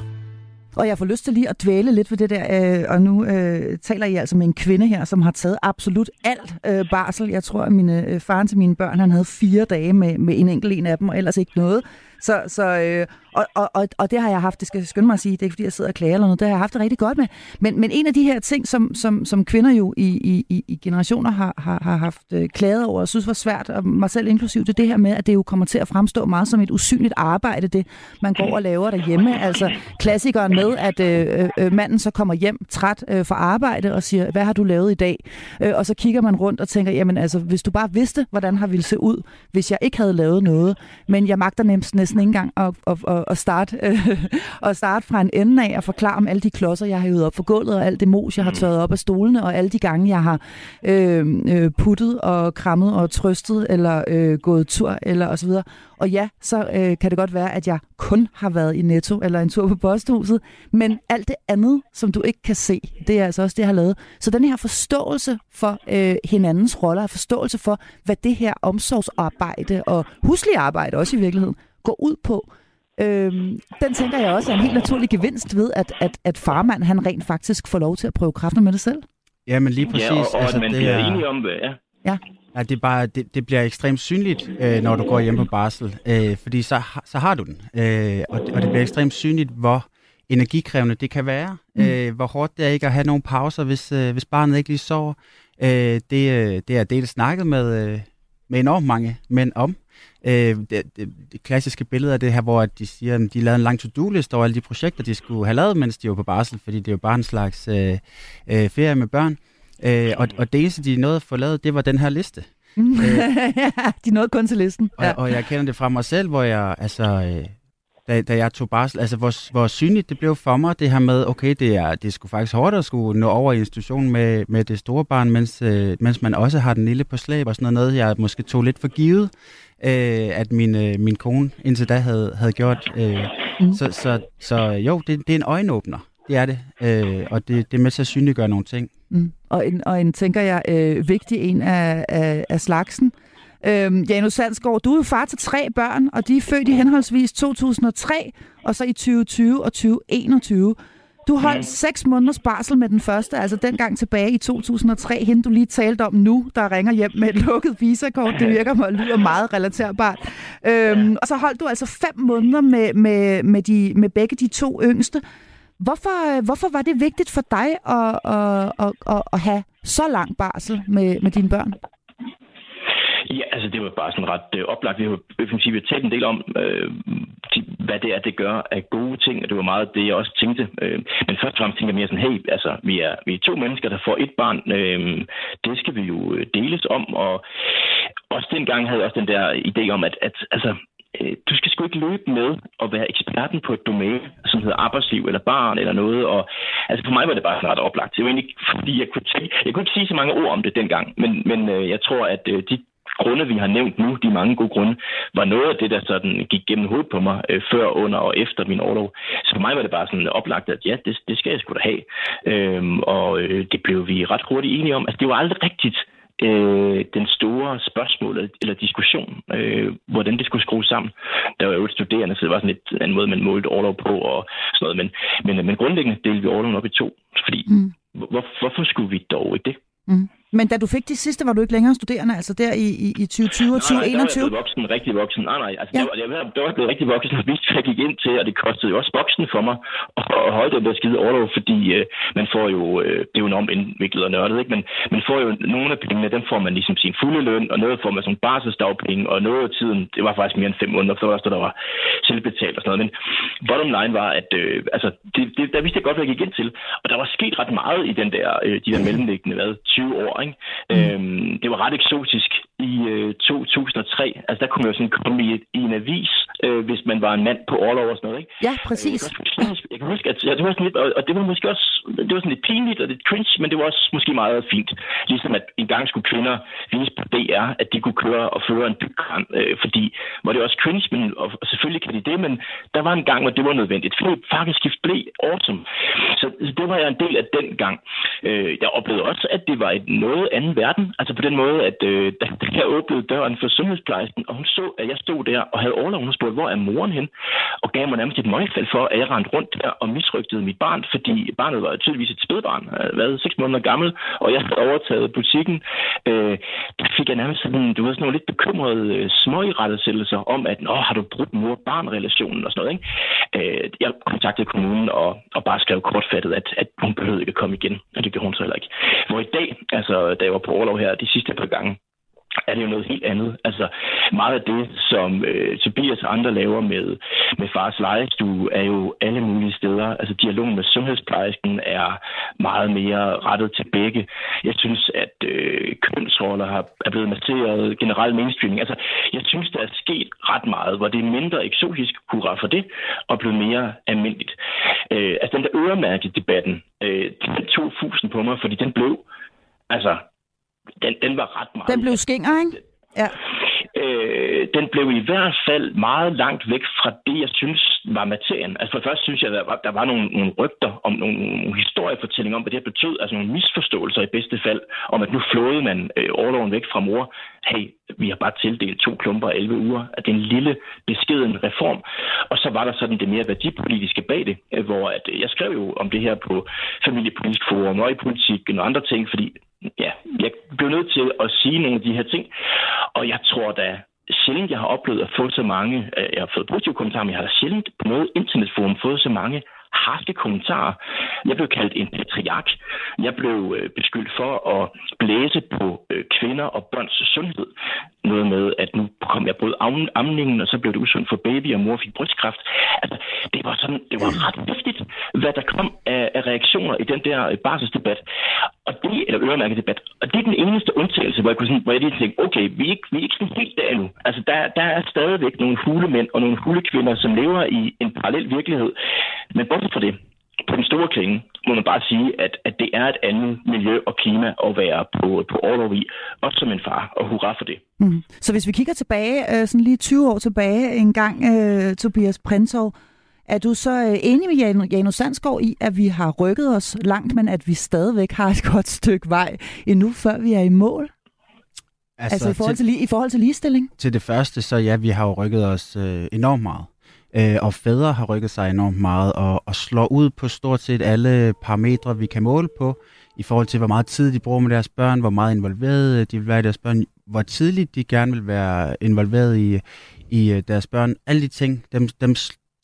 Og jeg får lyst til lige at dvæle lidt ved det der, øh, og nu øh, taler jeg altså med en kvinde her, som har taget absolut alt øh, barsel. Jeg tror, at mine, øh, faren til mine børn, han havde fire dage med, med en enkelt en af dem, og ellers ikke noget. Så, så, øh, og, og, og, og det har jeg haft, det skal jeg skynde mig at sige, det er ikke fordi, jeg sidder og klager eller noget, det har jeg haft det rigtig godt med. Men, men en af de her ting, som, som, som kvinder jo i, i, i generationer har, har, har haft øh, klaget over, og synes var svært, og mig selv inklusiv, det er det her med, at det jo kommer til at fremstå meget som et usynligt arbejde, det man går og laver derhjemme. Altså klassikeren med, at øh, øh, manden så kommer hjem træt øh, fra arbejde og siger, hvad har du lavet i dag? Øh, og så kigger man rundt og tænker, jamen altså, hvis du bare vidste, hvordan har ville se ud, hvis jeg ikke havde lavet noget, men jeg magter næsten næsten ikke engang at, at, at, at, starte, øh, at starte fra en ende af og forklare om alle de klodser, jeg har hævet op for gulvet, og alt det mos, jeg har tørret op af stolene, og alle de gange, jeg har øh, øh, puttet og krammet og trøstet, eller øh, gået tur, eller osv. Og ja, så øh, kan det godt være, at jeg kun har været i Netto eller en tur på posthuset, men alt det andet, som du ikke kan se, det er altså også det, jeg har lavet. Så den her forståelse for øh, hinandens roller, forståelse for, hvad det her omsorgsarbejde og huslig arbejde også i virkeligheden går ud på, Øhm, den tænker jeg også er en helt naturlig gevinst ved, at, at, at farmand han rent faktisk får lov til at prøve kræfter med det selv. Ja, men lige præcis. Ja, og, og altså, at man det bliver er... enige om det, ja. Ja. Ja, det, er bare, det, det bliver ekstremt synligt, øh, når du går hjem på barsel, øh, fordi så, så har du den. Øh, og, og det bliver ekstremt synligt, hvor energikrævende det kan være. Mm. Øh, hvor hårdt det er ikke at have nogle pauser, hvis, øh, hvis barnet ikke lige sover. Øh, det, øh, det er det snakket med, øh, med enormt mange mænd om. Øh, det, det, det klassiske billede af det her, hvor de siger, at de lavede en lang to-do-liste over alle de projekter, de skulle have lavet, mens de var på barsel, fordi det er jo bare en slags øh, øh, ferie med børn. Øh, og, og det eneste, de nåede at få lavet, det var den her liste. Øh, de nåede kun til listen. Ja. Og, og jeg kender det fra mig selv, hvor jeg, altså, øh, da, da jeg tog barsel, altså hvor, hvor synligt det blev for mig, det her med, okay, det er, det er sgu faktisk hårdt at skulle nå over i institutionen med, med det store barn, mens, øh, mens man også har den lille på slæb og sådan noget, jeg måske tog lidt for givet, øh, at min, øh, min kone indtil da havde, havde gjort. Øh, mm. så, så, så jo, det, det er en øjenåbner. Det er det. Øh, og det, det er med til at synliggøre nogle ting. Mm. Og, en, og en, tænker jeg, øh, vigtig en af, af, af slagsen. Øhm, Janus Sandsgaard, du er jo far til tre børn, og de er født i henholdsvis 2003, og så i 2020 og 2021. Du holdt mm. seks måneders barsel med den første, altså dengang tilbage i 2003, hende du lige talte om nu, der ringer hjem med et lukket visakort. Det virker mig lyder meget relaterbart. Øhm, og så holdt du altså fem måneder med, med, med, de, med begge de to yngste. Hvorfor, hvorfor var det vigtigt for dig at, at, at, at, at have så lang barsel med, med dine børn? Ja, altså det var bare sådan ret øh, oplagt. Vi har, vi talt en del om, øh, de, hvad det er, det gør af gode ting, og det var meget det, jeg også tænkte. Øh, men først og fremmest tænker jeg mere sådan, hey, altså vi er, vi er to mennesker, der får et barn. Øh, det skal vi jo øh, deles om, og også dengang havde jeg også den der idé om, at, at altså, øh, du skal sgu ikke løbe med at være eksperten på et domæne, som hedder arbejdsliv eller barn eller noget. Og, altså for mig var det bare ret oplagt. Det var egentlig fordi, jeg kunne, tænke, jeg kunne ikke sige så mange ord om det dengang, men, men øh, jeg tror, at øh, de grunde, vi har nævnt nu, de mange gode grunde, var noget af det, der sådan gik gennem hovedet på mig øh, før, under og efter min overlov. Så for mig var det bare sådan oplagt, at ja, det, det skal jeg sgu da have. Øhm, og øh, det blev vi ret hurtigt enige om. Altså, det var aldrig rigtigt øh, den store spørgsmål eller diskussion, øh, hvordan det skulle skrues sammen. Der var jo studerende, så det var sådan lidt en måde, man målte overlov på og sådan noget. Men, men, men grundlæggende delte vi overloven op i to, fordi mm. hvor, hvorfor skulle vi dog ikke det? Mm. Men da du fik de sidste, var du ikke længere studerende, altså der i, i, i 2020 og 2021? Nej, nej, der var voksen, rigtig voksen. Nej, nej, altså ja. det, var, det, var, det var blevet rigtig voksen, hvis jeg gik ind til, og det kostede jo også boksen for mig at holde den der skide overlov, fordi øh, man får jo, øh, det er jo enormt indviklet og nørdet, ikke? Men man får jo nogle af pengene, dem får man ligesom sin fulde løn, og noget får man som barselsdagpenge, og noget af tiden, det var faktisk mere end fem måneder, var der, der var selvbetalt og sådan noget. Men bottom line var, at øh, altså, det, det, der vidste jeg godt, hvad jeg gik ind til, og der var sket ret meget i den der, øh, de der mellemliggende, hvad, 20 år, ikke? Mm. Øhm, det var ret eksotisk i øh, 2003. Altså, der kunne man jo sådan komme i, i en avis, øh, hvis man var en mand på overlov og sådan noget, ikke? Ja, præcis. Jeg kan, jeg kan huske, at ja, det var sådan lidt, og det var måske også, det var sådan lidt pinligt og lidt cringe, men det var også måske meget fint. Ligesom at en gang skulle kvinder vise på DR, at de kunne køre og føre en byggram, øh, fordi var det også cringe, men, og, og selvfølgelig kan de det, men der var en gang, hvor det var nødvendigt. Fordi fakkelskift blev awesome. Så, så det var jeg en del af den gang. Øh, jeg oplevede også, at det var et noget anden verden. Altså på den måde, at øh, da jeg åbnede døren for sundhedsplejersken, og hun så, at jeg stod der og havde overlov, hun spurgte, hvor er moren hen? Og gav mig nærmest et møgfald for, at jeg rendte rundt der og misrygtede mit barn, fordi barnet var tydeligvis et spædbarn, øh, været seks måneder gammel, og jeg havde overtaget butikken. Øh, der fik jeg nærmest sådan, du ved, sådan nogle lidt bekymrede øh, småirettesættelser om, at Nå, har du brudt mor-barn-relationen og sådan noget. Ikke? Øh, jeg kontaktede kommunen og, og bare skrev kortfattet, at, at hun behøvede ikke at komme igen, og det gjorde hun så heller ikke. Hvor i dag, altså da jeg var på overlov her de sidste par gange, er det jo noget helt andet. Altså, meget af det, som øh, Tobias og andre laver med, med fars legestue, er jo alle mulige steder. Altså, dialogen med sundhedsplejersken er meget mere rettet til begge. Jeg synes, at øh, kønsroller har, er blevet masseret generelt mainstreaming. Altså, jeg synes, der er sket ret meget, hvor det er mindre eksotisk, hurra for det, og blevet mere almindeligt. Øh, altså, den der øremærket debatten, øh, den tog fusen på mig, fordi den blev, altså, den, den var ret meget... Den blev skinger, ikke? Ja. Øh, den blev i hvert fald meget langt væk fra det, jeg synes var materien. Altså for det første synes jeg, der var, der var nogle, nogle rygter om nogle, nogle historiefortællinger om, hvad det her betød. Altså nogle misforståelser i bedste fald, om at nu flåede man øh, overloven væk fra mor. Hey, vi har bare tildelt to klumper af 11 uger. At det er en lille, beskeden reform. Og så var der sådan det mere værdipolitiske bag det, øh, hvor at, jeg skrev jo om det her på Familiepolitisk Forum og i politik og andre ting, fordi ja, jeg blev nødt til at sige nogle af de her ting. Og jeg tror da sjældent, jeg har oplevet at få så mange, øh, jeg har fået positive kommentarer, men jeg har sjældent på noget internetforum fået så mange harske kommentarer. Jeg blev kaldt en patriark. Jeg blev øh, beskyldt for at blæse på øh, kvinder og børns sundhed. Noget med, at nu kom jeg brød amningen, og så blev det usundt for baby, og mor fik brystkræft. Altså, det var, sådan, det var ret vigtigt, hvad der kom af, af reaktioner i den der basisdebat. barselsdebat. Og det, eller øremærkedebat. Og det er den eneste undtagelse, hvor jeg, kunne sådan, hvor jeg lige tænkte, okay, vi er ikke, vi er ikke sådan helt der endnu. Altså, der, der er stadigvæk nogle hulemænd og nogle hulekvinder, som lever i en parallel virkelighed. Men bortset fra det, på den store klinge, må man bare sige, at, at det er et andet miljø og klima at være på, på overlov i, også som en far, og hurra for det. Mm. Så hvis vi kigger tilbage, øh, sådan lige 20 år tilbage, en gang, uh, Tobias Prinsov, er du så uh, enig med Jan, Janus Sandsgaard i, at vi har rykket os langt, men at vi stadigvæk har et godt stykke vej endnu, før vi er i mål? Altså, altså i, forhold til, til, i forhold til ligestilling? Til det første, så ja, vi har jo rykket os øh, enormt meget. Øh, og fædre har rykket sig enormt meget og, og slår ud på stort set alle parametre, vi kan måle på, i forhold til, hvor meget tid de bruger med deres børn, hvor meget involveret øh, de vil være i deres børn, hvor tidligt de gerne vil være involveret i, i øh, deres børn. Alle de ting, dem, dem,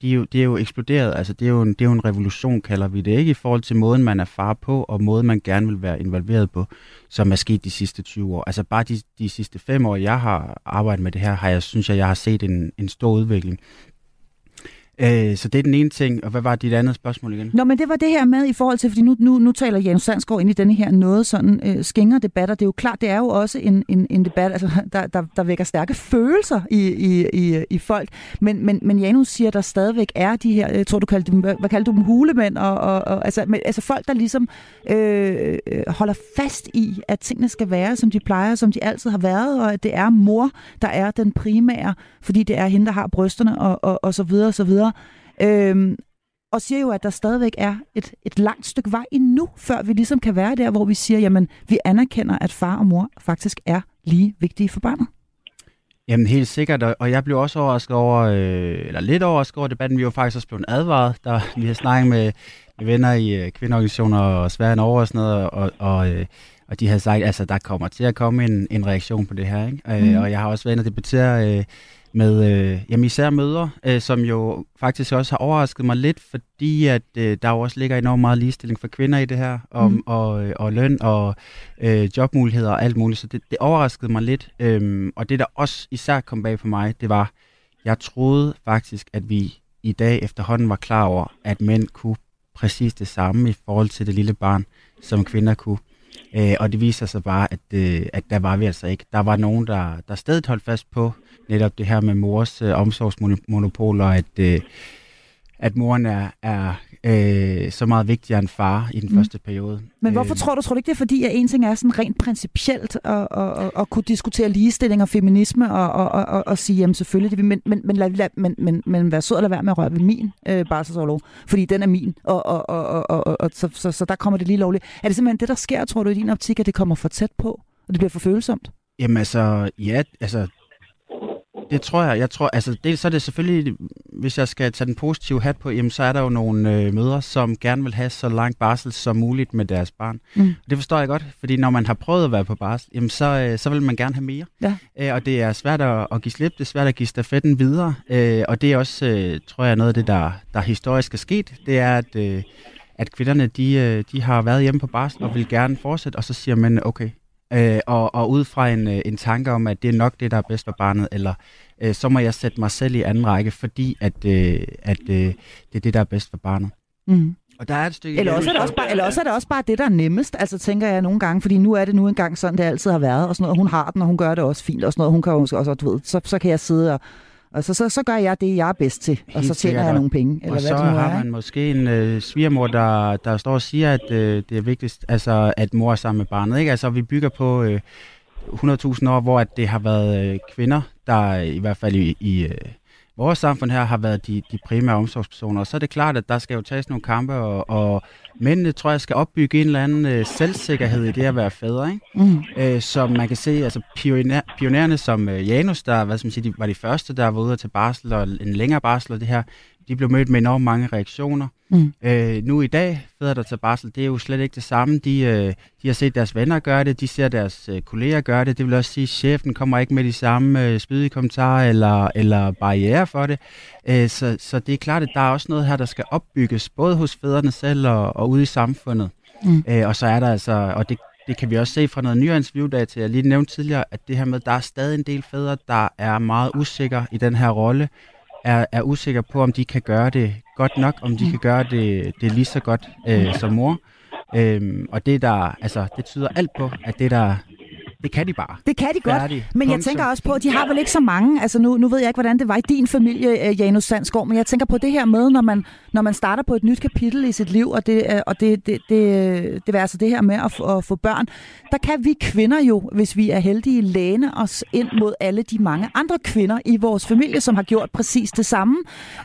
de er, jo, de er jo eksploderet. Altså, det, er jo en, det er jo en revolution, kalder vi det, ikke? I forhold til måden, man er far på, og måden, man gerne vil være involveret på, som er sket de sidste 20 år. Altså, bare de, de sidste fem år, jeg har arbejdet med det her, har jeg, synes jeg, jeg har set en, en stor udvikling. Øh, så det er den ene ting, og hvad var dit andet spørgsmål igen? Nå, men det var det her med i forhold til, fordi nu, nu, nu taler Jens Sandsgaard ind i denne her noget sådan øh, skænger debat, og Det er jo klart, det er jo også en, en, en debat, altså, der, der, der vækker stærke følelser i, i, i, i folk. Men, men, men Janus siger, der stadigvæk er de her, jeg tror du kaldte dem, hvad kaldte du dem, hulemænd, og, og, og altså, men, altså folk, der ligesom øh, øh, holder fast i, at tingene skal være, som de plejer, som de altid har været, og at det er mor, der er den primære, fordi det er hende, der har brysterne, og, og, og så videre, og så videre. Øhm, og siger jo, at der stadigvæk er et, et langt stykke vej endnu, før vi ligesom kan være der, hvor vi siger, jamen, vi anerkender, at far og mor faktisk er lige vigtige for barnet. Jamen helt sikkert, og jeg blev også overrasket over, øh, eller lidt overrasket over debatten. Vi var faktisk også blevet advaret, der vi har snakket med, med venner i øh, kvindeorganisationer og Sverige over og sådan noget, og, og, øh, og de havde sagt, altså der kommer til at komme en, en reaktion på det her. Ikke? Mm. Øh, og jeg har også været inde og debattere øh, med øh, jamen især mødre, øh, som jo faktisk også har overrasket mig lidt, fordi at øh, der jo også ligger enormt meget ligestilling for kvinder i det her, om, mm. og, øh, og løn og øh, jobmuligheder og alt muligt, så det, det overraskede mig lidt. Øh, og det, der også især kom bag på mig, det var, jeg troede faktisk, at vi i dag efterhånden var klar over, at mænd kunne præcis det samme i forhold til det lille barn, som kvinder kunne. Øh, og det viser sig bare, at, øh, at der var vi altså ikke. Der var nogen, der, der stadig holdt fast på netop det her med mors øh, omsorgsmonopol, og at, øh, at moren er, er øh, så meget vigtigere end far i den mm. første periode. Men hvorfor øh, tror du, tror du ikke det er fordi, at en ting er sådan rent principielt at, at, at, at kunne diskutere ligestilling og feminisme og, og, og, og, og sige, jamen selvfølgelig, det, men, men, men, lad, lad, men, men, men vær sød at lade være med at røre ved min øh, barselsorlov, fordi den er min, og, og, og, og, og, og så, så, så der kommer det lige lovligt. Er det simpelthen det, der sker, tror du, i din optik, at det kommer for tæt på, og det bliver for følsomt? Jamen altså, ja, altså det tror jeg. Jeg tror, altså, det, så er det selvfølgelig, hvis jeg skal tage den positive hat på, jamen, så er der jo nogle øh, mødre, som gerne vil have så lang barsel som muligt med deres barn. Mm. Det forstår jeg godt, fordi når man har prøvet at være på barsel, jamen, så, øh, så vil man gerne have mere. Ja. Øh, og det er svært at, at give slip, det er svært at give stafetten videre. Øh, og det er også, øh, tror jeg, noget af det, der, der historisk er sket. Det er, at, øh, at kvinderne, de, øh, de har været hjemme på barsel og vil gerne fortsætte, og så siger man, okay, øh, og, og ud fra en, øh, en tanke om, at det er nok det, der er bedst for barnet, eller øh, så må jeg sætte mig selv i anden række, fordi at, øh, at øh, det er det, der er bedst for barnet. Mm. Og der er et stykke... Eller også, er det også bare, eller også er det også bare det, der er nemmest, altså tænker jeg nogle gange, fordi nu er det nu engang sådan, det altid har været, og sådan noget, hun har den, og hun gør det også fint, og sådan noget, hun kan også, også du ved, så, så kan jeg sidde og, og så, så, så gør jeg det, jeg er bedst til, og Helt så tjener jeg nogle penge. Eller og hvad så det nu har er. man måske en øh, svigermor, der, der står og siger, at øh, det er vigtigst, altså, at mor er sammen med barnet. Ikke? Altså, vi bygger på øh, 100.000 år, hvor at det har været øh, kvinder, der i hvert fald i, i øh, vores samfund her har været de, de primære omsorgspersoner. Og så er det klart, at der skal jo tages nogle kampe, og, og mændene tror jeg skal opbygge en eller anden øh, selvsikkerhed i det at være fædre. Ikke? Mm. Øh, så man kan se, altså pioner, pionererne som øh, Janus, der hvad skal man sige, de var de første, der var ude til barsel og en længere barsel og det her, de blev mødt med enormt mange reaktioner. Mm. Øh, nu i dag, fædre der tager barsel, det er jo slet ikke det samme. De, øh, de har set deres venner gøre det, de ser deres øh, kolleger gøre det. Det vil også sige, at chefen kommer ikke med de samme øh, spydige kommentarer eller, eller barriere for det. Øh, så, så det er klart, at der er også noget her, der skal opbygges, både hos fædrene selv og, og ude i samfundet. Mm. Øh, og så er der altså, og det, det kan vi også se fra noget nyere interviewdata, jeg lige nævnte tidligere, at det her med, at der er stadig en del fædre, der er meget usikre i den her rolle, er, er usikker på, om de kan gøre det godt nok, om de kan gøre det, det lige så godt øh, som mor. Øhm, og det der, altså, det tyder alt på, at det der det kan de bare. Det kan de godt, Færdig. men jeg tænker også på, at de har vel ikke så mange, altså nu, nu ved jeg ikke, hvordan det var i din familie, øh, Janus Sandsgaard, men jeg tænker på det her med, når man, når man starter på et nyt kapitel i sit liv, og det, øh, og det, det, det, det, er altså det her med at, at få børn, der kan vi kvinder jo, hvis vi er heldige, læne os ind mod alle de mange andre kvinder i vores familie, som har gjort præcis det samme,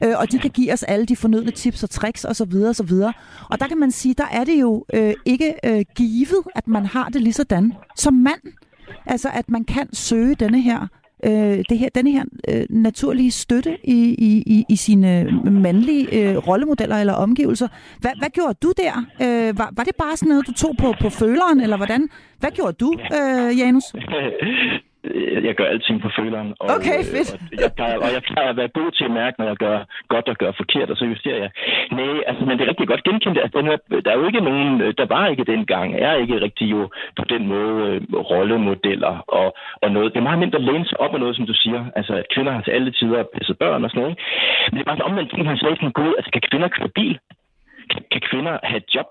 øh, og de kan give os alle de fornødne tips og tricks osv. osv. Og der kan man sige, der er det jo øh, ikke øh, givet, at man har det lige sådan som mand. Altså, at man kan søge denne her øh, det her, denne her øh, naturlige støtte i, i, i i sine øh, mandlige øh, rollemodeller eller omgivelser. Hvad, hvad gjorde du der? Øh, var, var det bare sådan noget, du tog på, på føleren, eller hvordan? Hvad gjorde du, øh, Janus? jeg gør alting på føleren. Og, okay, øh, fedt. Og jeg, plejer, og jeg plejer at være god til at mærke, når jeg gør godt og gør forkert, og så justerer jeg. Nej, altså, men det er rigtig godt genkendt. Altså, den her, der er jo ikke nogen, der var ikke dengang, er ikke rigtig jo på den måde øh, rollemodeller og, og noget. Det er meget mindre læne sig op af noget, som du siger. Altså, at kvinder har til alle tider passet børn og sådan noget. Men det er bare omvendt ting, han sagde sådan god. Altså, kan kvinder køre bil? Kan, kan kvinder have et job?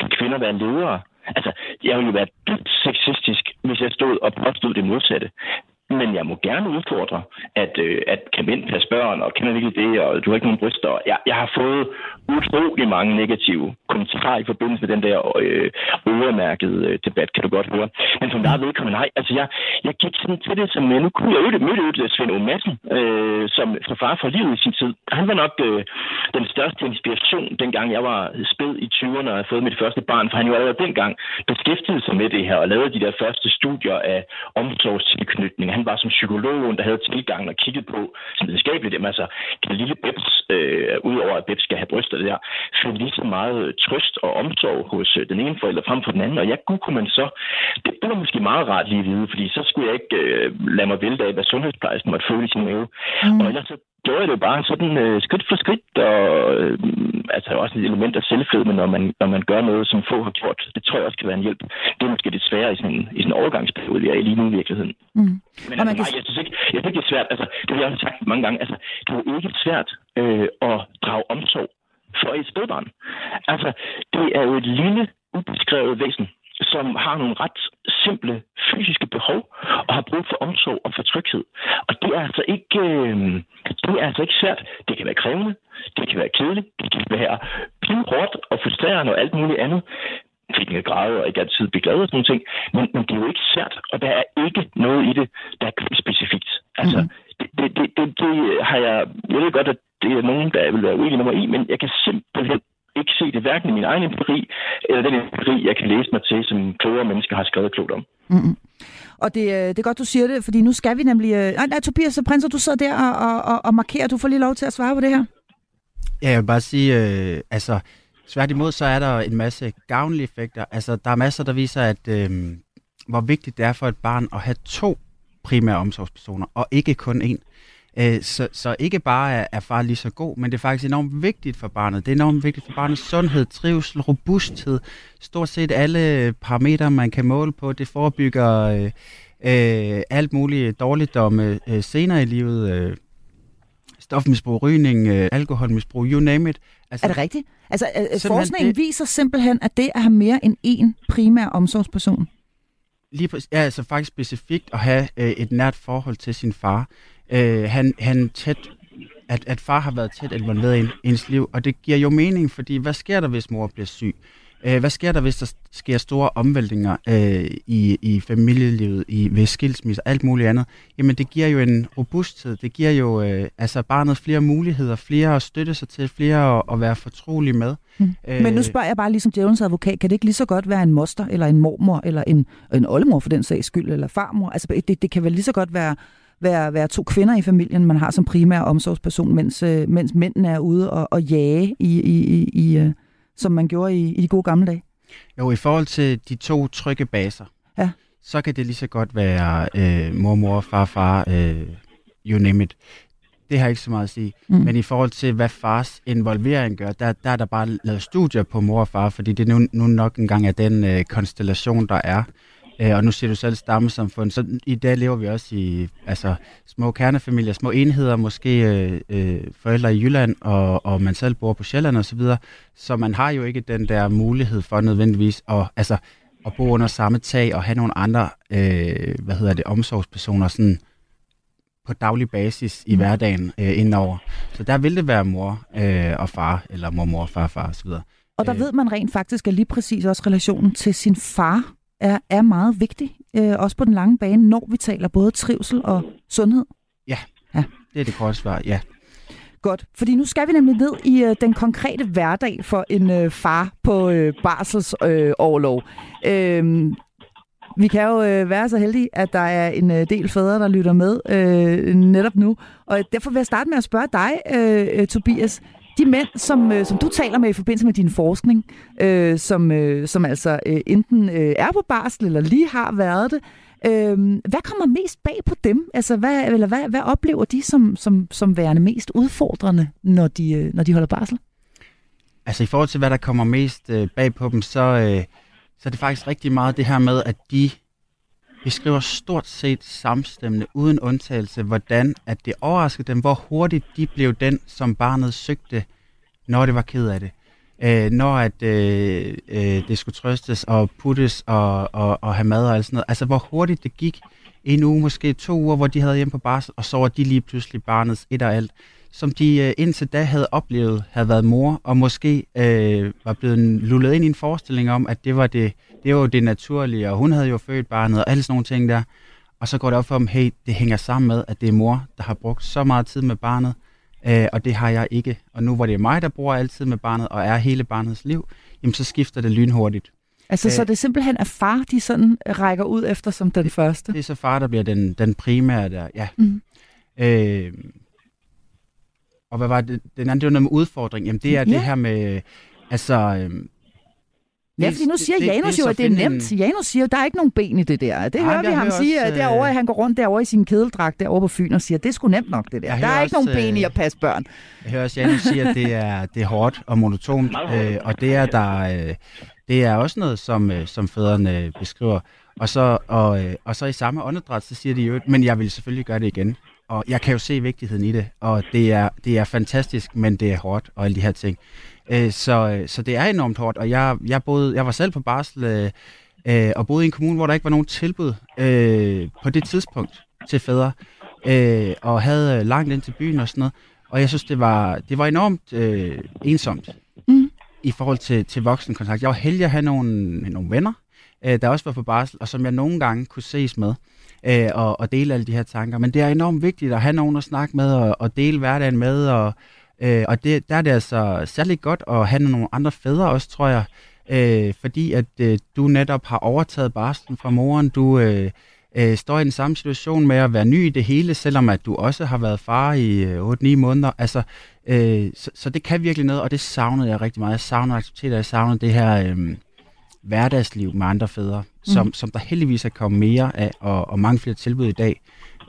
Kan kvinder være ledere? Altså, jeg ville jo være dybt sexistisk, hvis jeg stod og påstod det modsatte. Men jeg må gerne udfordre, at, øh, at kan mænd passe børn, og kender virkelig det, og du har ikke nogen bryster. Jeg, jeg har fået utrolig mange negative kommentarer i forbindelse med den der øh, øremærkede øh, debat, kan du godt høre. Men som der er vedkommende, nej, altså jeg, jeg gik sådan til det, som øh, nu kunne jeg jo mødte Svend O. Madsen, øh, som, fra far for livet i sin tid. Han var nok øh, den største inspiration, dengang jeg var spæd i 20'erne og havde fået mit første barn, for han jo allerede dengang beskæftigede sig med det her og lavede de der første studier af omsorgstilknytning han var som psykolog, der havde tilgang og kigget på sådan videnskabeligt, jamen altså, kan lille Bebs, øh, udover at Bebs skal have bryster der, finde lige så meget trøst og omsorg hos øh, den ene forælder frem for den anden. Og ja, gud kunne man så, det, det var måske meget rart lige at vide, fordi så skulle jeg ikke øh, lade mig vælte af, hvad sundhedsplejersken måtte føle i sin mave. Mm. Og ellers så gjorde jeg det bare sådan øh, skridt for skridt, og øh, altså også et element af selvfedme, når man, når man gør noget, som få har gjort. Det tror jeg også kan være en hjælp. Det er måske lidt sværere i sådan, i sådan en overgangsperiode, vi er i lige nu i virkeligheden. Mm. Men altså, nej, jeg synes ikke, jeg synes ikke, det er svært. Altså, det har jeg også sagt mange gange. Altså, det er jo ikke svært øh, at drage omsorg for et spædbarn. Altså, det er jo et lille, ubeskrevet væsen, som har nogle ret simple fysiske behov og har brug for omsorg og for tryghed. Og det er altså ikke, øh, det er altså ikke svært. Det kan være krævende, det kan være kedeligt, det kan være hårdt og frustrerende og alt muligt andet. Fik græde og ikke altid blive glad og sådan ting. Men, men det er jo ikke svært, og der er ikke noget i det, der er specifikt. Altså, mm. det, det, det, det, det har jeg... Jeg ved godt, at det er nogen, der vil være uenige med mig i, men jeg kan simpelthen ikke se det hverken i min egen empiri, eller den empiri, jeg kan læse mig til, som klogere mennesker har skrevet klogt om. Mm-hmm. Og det, øh, det er godt, du siger det, fordi nu skal vi nemlig... Øh, nej, nej Tobias, så prinser, du sidder der og, og, og markerer. Du får lige lov til at svare på det her. Ja, jeg vil bare sige, øh, altså, tværtimod så er der en masse gavnlige effekter. Altså, der er masser, der viser, at øh, hvor vigtigt det er for et barn at have to primære omsorgspersoner, og ikke kun én. Øh, så, så ikke bare er, er far lige så god, men det er faktisk enormt vigtigt for barnet. Det er enormt vigtigt for barnets sundhed, trivsel, robusthed. Stort set alle parametre, man kan måle på. Det forebygger øh, øh, alt muligt dårligdomme øh, senere i livet. Øh, stofmisbrug, rygning, øh, alkoholmisbrug, you name it. Altså, er det rigtigt? Altså, øh, forskningen det, viser simpelthen, at det at have mere end én primær omsorgsperson. Lige præcis, ja, altså faktisk specifikt at have øh, et nært forhold til sin far øh, han, han tæt, at, at far har været tæt involveret i ens liv, og det giver jo mening, fordi hvad sker der, hvis mor bliver syg? Øh, hvad sker der, hvis der sker store omvæltninger øh, i, i familielivet, i, ved skilsmisse og alt muligt andet? Jamen, det giver jo en robusthed. Det giver jo øh, altså barnet flere muligheder, flere at støtte sig til, flere at, at være fortrolig med. Mm. Øh, Men nu spørger jeg bare ligesom djævelens advokat, kan det ikke lige så godt være en moster, eller en mormor, eller en, en oldemor for den sags skyld, eller farmor? Altså, det, det kan vel lige så godt være være, være to kvinder i familien, man har som primær omsorgsperson, mens, øh, mens mændene er ude og, og jage, i, i, i, i, øh, som man gjorde i, i de gode gamle dage? Jo, i forhold til de to trygge baser, ja. så kan det lige så godt være øh, mormor, farfar, øh, you name it. Det har ikke så meget at sige. Mm. Men i forhold til, hvad fars involvering gør, der, der er der bare lavet studier på mor og far, fordi det nu, nu nok engang er den øh, konstellation, der er. Øh, og nu siger du selv stammesamfund, så i dag lever vi også i altså, små kernefamilier, små enheder, måske øh, øh, forældre i Jylland, og, og man selv bor på Sjælland osv., så, så man har jo ikke den der mulighed for nødvendigvis at, altså, at bo under samme tag og have nogle andre øh, hvad hedder det, omsorgspersoner sådan, på daglig basis i mm. hverdagen øh, indover. Så der vil det være mor øh, og far, eller mormor, farfar osv. Og der øh. ved man rent faktisk, at lige præcis også relationen til sin far er, er meget vigtig, øh, også på den lange bane, når vi taler både trivsel og sundhed. Ja, ja. det er det korte svar, ja. Godt, fordi nu skal vi nemlig ned i øh, den konkrete hverdag for en øh, far på øh, barselsårlov. Øh, øh, vi kan jo øh, være så heldige, at der er en øh, del fædre, der lytter med øh, netop nu. Og derfor vil jeg starte med at spørge dig, øh, øh Tobias de mænd, som, øh, som du taler med i forbindelse med din forskning, øh, som, øh, som altså øh, enten øh, er på barsel eller lige har været det, øh, hvad kommer mest bag på dem? Altså, hvad, eller hvad, hvad oplever de som, som, som værende mest udfordrende, når de, øh, når de holder barsel? Altså i forhold til, hvad der kommer mest øh, bag på dem, så, øh, så er det faktisk rigtig meget det her med, at de beskriver stort set samstemmende, uden undtagelse, hvordan at det overraskede dem, hvor hurtigt de blev den, som barnet søgte, når det var ked af det. Øh, når at øh, øh, det skulle trøstes og puttes og, og, og have mad og alt sådan noget. Altså, hvor hurtigt det gik. En uge, måske to uger, hvor de havde hjemme på barsel, og så var de lige pludselig barnets et og alt som de øh, indtil da havde oplevet, havde været mor, og måske øh, var blevet lullet ind i en forestilling om, at det var det, det var det naturlige, og hun havde jo født barnet, og alle sådan nogle ting der. Og så går det op for dem, hey, det hænger sammen med, at det er mor, der har brugt så meget tid med barnet, øh, og det har jeg ikke. Og nu hvor det er mig, der bruger altid med barnet, og er hele barnets liv, jamen så skifter det lynhurtigt. Altså, så Øh. det simpelthen er far, de sådan rækker ud efter som den første? Det er så far, der bliver den, den primære der, ja. Mhm. Øh, og hvad var det? Den anden, det var noget med udfordring. Jamen, det er Ja. det her med, altså... Øh, Ja, fordi nu siger Janus jo, så at det er nemt. Janus siger, at der er ikke nogen ben i det der. Det Nej, hører vi ham hører sige også, derovre, øh, han går rundt derovre i sin kedeldragt derovre på Fyn og siger, det er sgu nemt nok det der. Jeg Der er ikke nogen ben i øh, at passe børn. Jeg hører også, Janus sige, at det er, det er hårdt og monotont, øh, og det er der, øh, det er også noget, som, øh, som fædrene beskriver. Og så, og, øh, og så i samme åndedræt, så siger de jo, men jeg vil selvfølgelig gøre det igen. Og jeg kan jo se vigtigheden i det, og det er, det er fantastisk, men det er hårdt og alle de her ting. Øh, så, øh, så det er enormt hårdt, og jeg, jeg, boede, jeg var selv på barsel øh, øh, og boede i en kommune, hvor der ikke var nogen tilbud øh, på det tidspunkt til fædre, øh, og havde øh, langt ind til byen og sådan noget. Og jeg synes, det var, det var enormt øh, ensomt Mm. i forhold til, til voksenkontakt. Jeg var heldig at have nogle, nogle venner, øh, der også var på barsel, og som jeg nogle gange kunne ses med øh, og, og dele alle de her tanker. Men det er enormt vigtigt at have nogen at snakke med og, og dele hverdagen med. Og, øh, og det, der er det altså særlig godt at have nogle andre fædre også, tror jeg. Øh, fordi at øh, du netop har overtaget barslen fra moren. Du øh, øh, står i den samme situation med at være ny i det hele, selvom at du også har været far i øh, 8-9 måneder. Altså, øh, så, så det kan virkelig noget, og det savnede jeg rigtig meget. Jeg savner aktiviteter, jeg savner det her... Øh, hverdagsliv med andre fædre, som, som der heldigvis er kommet mere af, og, og mange flere tilbud i dag.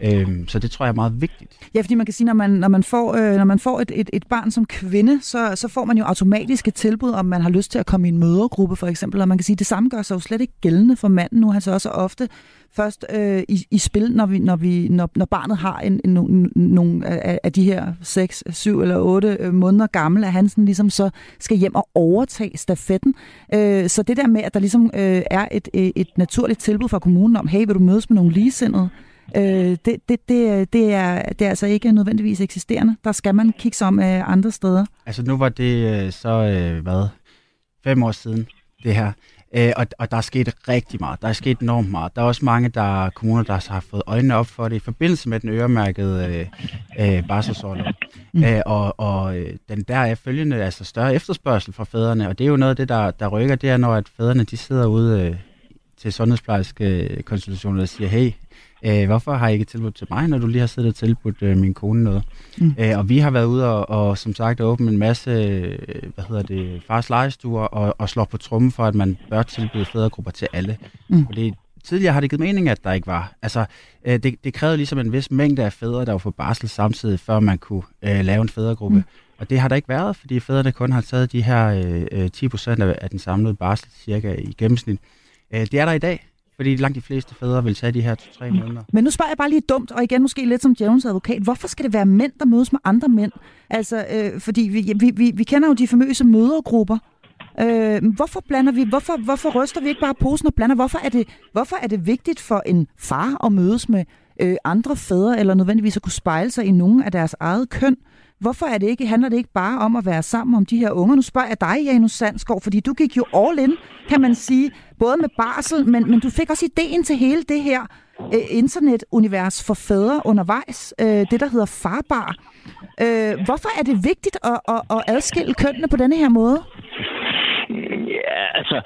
Øhm, så det tror jeg er meget vigtigt. Ja, fordi man kan sige, når man, når man får, øh, når man får et, et, et barn som kvinde, så, så får man jo automatisk et tilbud, om man har lyst til at komme i en mødergruppe for eksempel. Og man kan sige, at det samme gør sig jo slet ikke gældende for manden nu. Han så også ofte først øh, i, i spil, når, vi, når, vi, når, når barnet har en, en, nogle, nogle af, af de her 6, 7 eller 8 øh, måneder gamle, at han sådan ligesom så skal hjem og overtage stafetten. Øh, så det der med, at der ligesom øh, er et, et, et naturligt tilbud fra kommunen om, hey, vil du mødes med nogle ligesindede? Øh, det, det, det, øh, det, er, det er altså ikke nødvendigvis eksisterende. Der skal man kigge sig om øh, andre steder. Altså nu var det øh, så, øh, hvad, fem år siden, det her. Øh, og, og der er sket rigtig meget. Der er sket enormt meget. Der er også mange der kommuner, der har fået øjnene op for det i forbindelse med den øremærkede øh, øh, barselsorlov. Mm. Øh, og og øh, den der er følgende, altså større efterspørgsel fra fædrene, og det er jo noget af det, der, der rykker, det er, når at fædrene de sidder ude øh, til sundhedsplejerske øh, konsultationer og siger, hey, øh, hvorfor har I ikke tilbudt til mig, når du lige har siddet og tilbudt øh, min kone noget? Mm. Øh, og vi har været ude og, og som sagt åbne en masse, øh, hvad hedder det, fars legestuer og, og slår på trummen for, at man bør tilbyde fædregrupper til alle. Mm. Fordi tidligere har det givet mening, at der ikke var. Altså, øh, det, det krævede ligesom en vis mængde af fædre, der var på barsel samtidig, før man kunne øh, lave en fædregruppe. Mm. Og det har der ikke været, fordi fædrene kun har taget de her øh, 10 procent af, af den samlede barsel cirka i gennemsnit. Øh, det er der i dag, fordi langt de fleste fædre vil tage de her 2-3 måneder. Men nu spørger jeg bare lige dumt, og igen måske lidt som Jones advokat. Hvorfor skal det være mænd, der mødes med andre mænd? Altså, øh, fordi vi, vi, vi, vi kender jo de famøse mødergrupper. Øh, hvorfor blander vi, hvorfor, hvorfor ryster vi ikke bare posen og blander? Hvorfor er det, hvorfor er det vigtigt for en far at mødes med øh, andre fædre, eller nødvendigvis at kunne spejle sig i nogen af deres eget køn? Hvorfor er det ikke, handler det ikke bare om at være sammen om de her unger? Nu spørger jeg dig, Janus Sandskov, fordi du gik jo all in, kan man sige, både med barsel, men, men du fik også ideen til hele det her øh, internetunivers for fædre undervejs, øh, det der hedder farbar. Øh, hvorfor er det vigtigt at, at, at adskille kønnene på denne her måde? Ja, altså,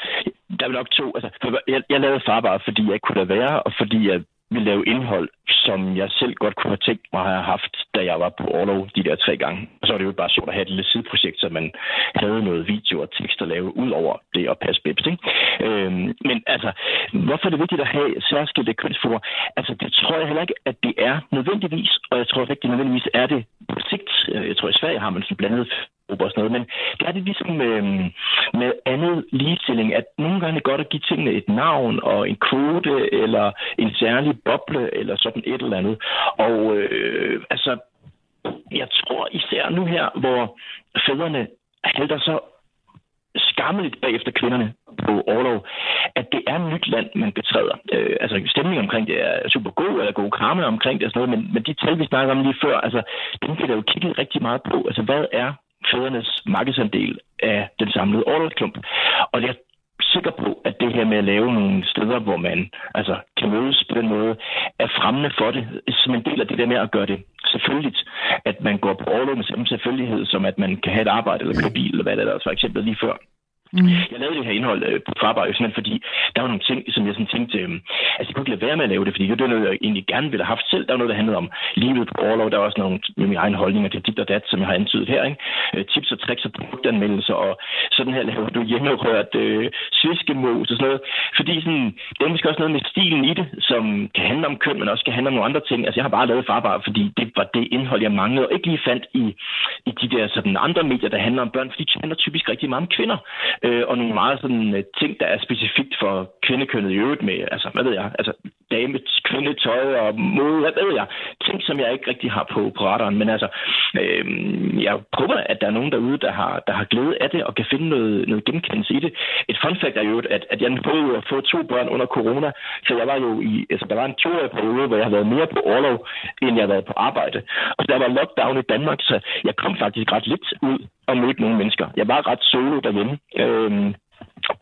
der er nok to. Altså, jeg, jeg lavede farbar, fordi jeg ikke kunne lade være, og fordi jeg ville lave indhold, som jeg selv godt kunne have tænkt mig at have haft, da jeg var på overlov de der tre gange. Og så var det jo bare sjovt at have et lille sideprojekt, så man havde noget video og tekst at lave ud over det at passe bibs, ikke? Øhm, men altså, hvorfor er det vigtigt at have særskilte kønsforer? Altså, det tror jeg heller ikke, at det er nødvendigvis, og jeg tror ikke, det nødvendigvis er det på sigt. Øh, jeg tror, i Sverige har man sådan blandet og sådan noget, men der er det ligesom med, med andet ligestilling, at nogle gange er det godt at give tingene et navn og en kvote eller en særlig boble eller sådan et eller andet. Og øh, altså, jeg tror især nu her, hvor fædrene halter så skammeligt bagefter kvinderne på overlov, at det er et nyt land, man betræder. Øh, altså stemningen omkring det er super god, eller god karma omkring det og sådan noget, men, men de tal, vi snakker om lige før, altså dem bliver der jo kigget rigtig meget på. Altså hvad er fædrenes markedsandel af den samlede overlovsklump? Og jeg er sikker på, at det her med at lave nogle steder, hvor man altså, kan mødes på den måde, er fremmende for det, som en del af det der med at gøre det selvfølgeligt, at man går på overlov med samme selvfølgelighed, som at man kan have et arbejde eller køre bil, eller hvad det er, for eksempel lige før. Mm. Jeg lavede det her indhold øh, på Farbar, jo simpelthen fordi der var nogle ting, som jeg sådan tænkte, øh, altså jeg kunne ikke lade være med at lave det, fordi det var noget, jeg egentlig gerne ville have haft selv. Der var noget, der handlede om livet på overlov. Der var også nogle med mine egne holdninger til dit og dat, som jeg har antydet her. Ikke? Øh, tips og tricks og produktanmeldelser, og sådan her laver du hjemmerørt øh, sviskemos og sådan noget. Fordi sådan, det er måske også noget med stilen i det, som kan handle om køn, men også kan handle om nogle andre ting. Altså jeg har bare lavet Farbar, fordi det var det indhold, jeg manglede, og ikke lige fandt i, i de der sådan andre medier, der handler om børn, fordi de handler typisk rigtig meget om kvinder øh, og nogle meget sådan øh, ting, der er specifikt for kvindekønnet i øvrigt med, altså, hvad ved jeg, altså dames kvindetøj og mode, hvad ved jeg, ting, som jeg ikke rigtig har på, på radaren, men altså, øh, jeg håber, at der er nogen derude, der har, der har glæde af det og kan finde noget, noget genkendelse i det. Et fun fact er jo, at, at jeg prøvede at få to børn under corona, så jeg var jo i, altså der var en toårig periode, hvor jeg har været mere på overlov, end jeg har været på arbejde. Og der var lockdown i Danmark, så jeg kom faktisk ret lidt ud og mødte nogle mennesker. Jeg var ret solo derhjemme. Øhm,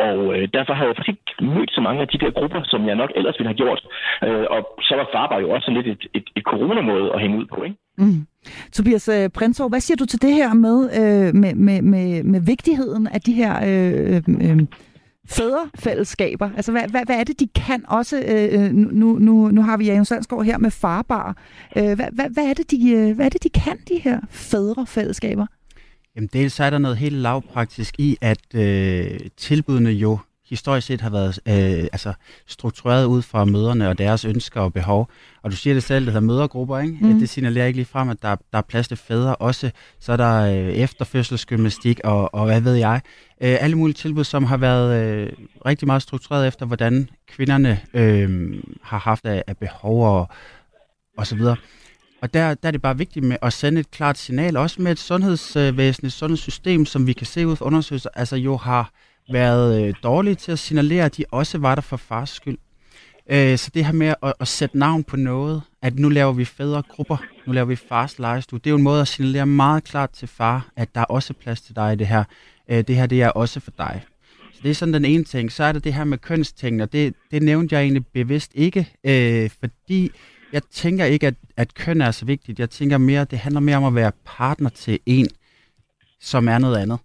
og øh, derfor har jeg faktisk ikke mødt så mange af de der grupper, som jeg nok ellers ville have gjort. Øh, og så var farbar jo også sådan lidt et, et, et coronamåde at hænge ud på, ikke? Mm. Tobias øh, Prinsov, hvad siger du til det her med, øh, med, med, med, med vigtigheden af de her øh, øh, øh fædrefællesskaber? Altså, hvad, hvad, hvad er det, de kan også? Øh, øh nu, nu, nu har vi Jan Sandsgaard her med farbar. Øh, hvad, hvad, hvad, er det, de, øh, hvad er det, de kan, de her fædrefællesskaber? Jamen dels er der noget helt lavpraktisk i, at øh, tilbudene jo historisk set har været øh, altså, struktureret ud fra møderne og deres ønsker og behov. Og du siger det selv, det hedder mødergrupper, ikke? Mm. Det signalerer ikke lige frem, at der, der er plads til fædre. Også så er der øh, efterfødselsgymnastik og, og hvad ved jeg. Øh, alle mulige tilbud, som har været øh, rigtig meget struktureret efter, hvordan kvinderne øh, har haft af, af behov og, og så videre. Og der, der er det bare vigtigt med at sende et klart signal, også med et sundhedsvæsen, et sundhedssystem, som vi kan se ud fra undersøgelser, altså jo har været øh, dårlige til at signalere, at de også var der for fars skyld. Øh, så det her med at, at sætte navn på noget, at nu laver vi fædre grupper, nu laver vi fars lejestue, det er jo en måde at signalere meget klart til far, at der er også plads til dig i det her. Øh, det her, det er også for dig. Så det er sådan den ene ting. Så er der det her med kønsting, og det, det nævnte jeg egentlig bevidst ikke, øh, fordi jeg tænker ikke, at, at køn er så vigtigt. Jeg tænker mere, det handler mere om at være partner til en, som er noget andet.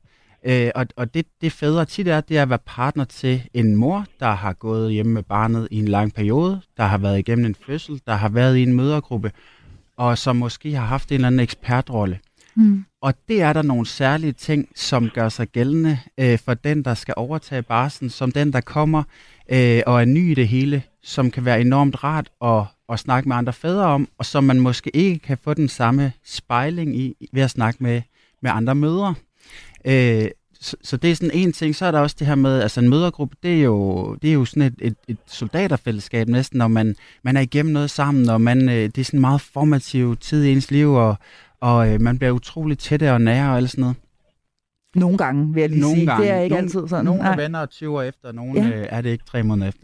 Øh, og og det, det fædre tit er, det er at være partner til en mor, der har gået hjemme med barnet i en lang periode, der har været igennem en fødsel, der har været i en mødergruppe, og som måske har haft en eller anden ekspertrolle. Mm. Og det er der nogle særlige ting, som gør sig gældende øh, for den, der skal overtage barsen, som den, der kommer øh, og er ny i det hele, som kan være enormt rart at, at snakke med andre fædre om, og som man måske ikke kan få den samme spejling i ved at snakke med, med andre mødre. Øh, så, så det er sådan en ting. Så er der også det her med, altså en mødergruppe, det er jo, det er jo sådan et, et, et soldaterfællesskab næsten, når man, man er igennem noget sammen, og man, øh, det er sådan en meget formativ tid i ens liv, og, og øh, man bliver utroligt tætte og nære og alt sådan noget. Nogle gange, vil jeg lige nogle sige. Gange. Det er ikke nogle, altid sådan. Nogle er venner 20 år efter, og nogle ja. øh, er det ikke tre måneder efter.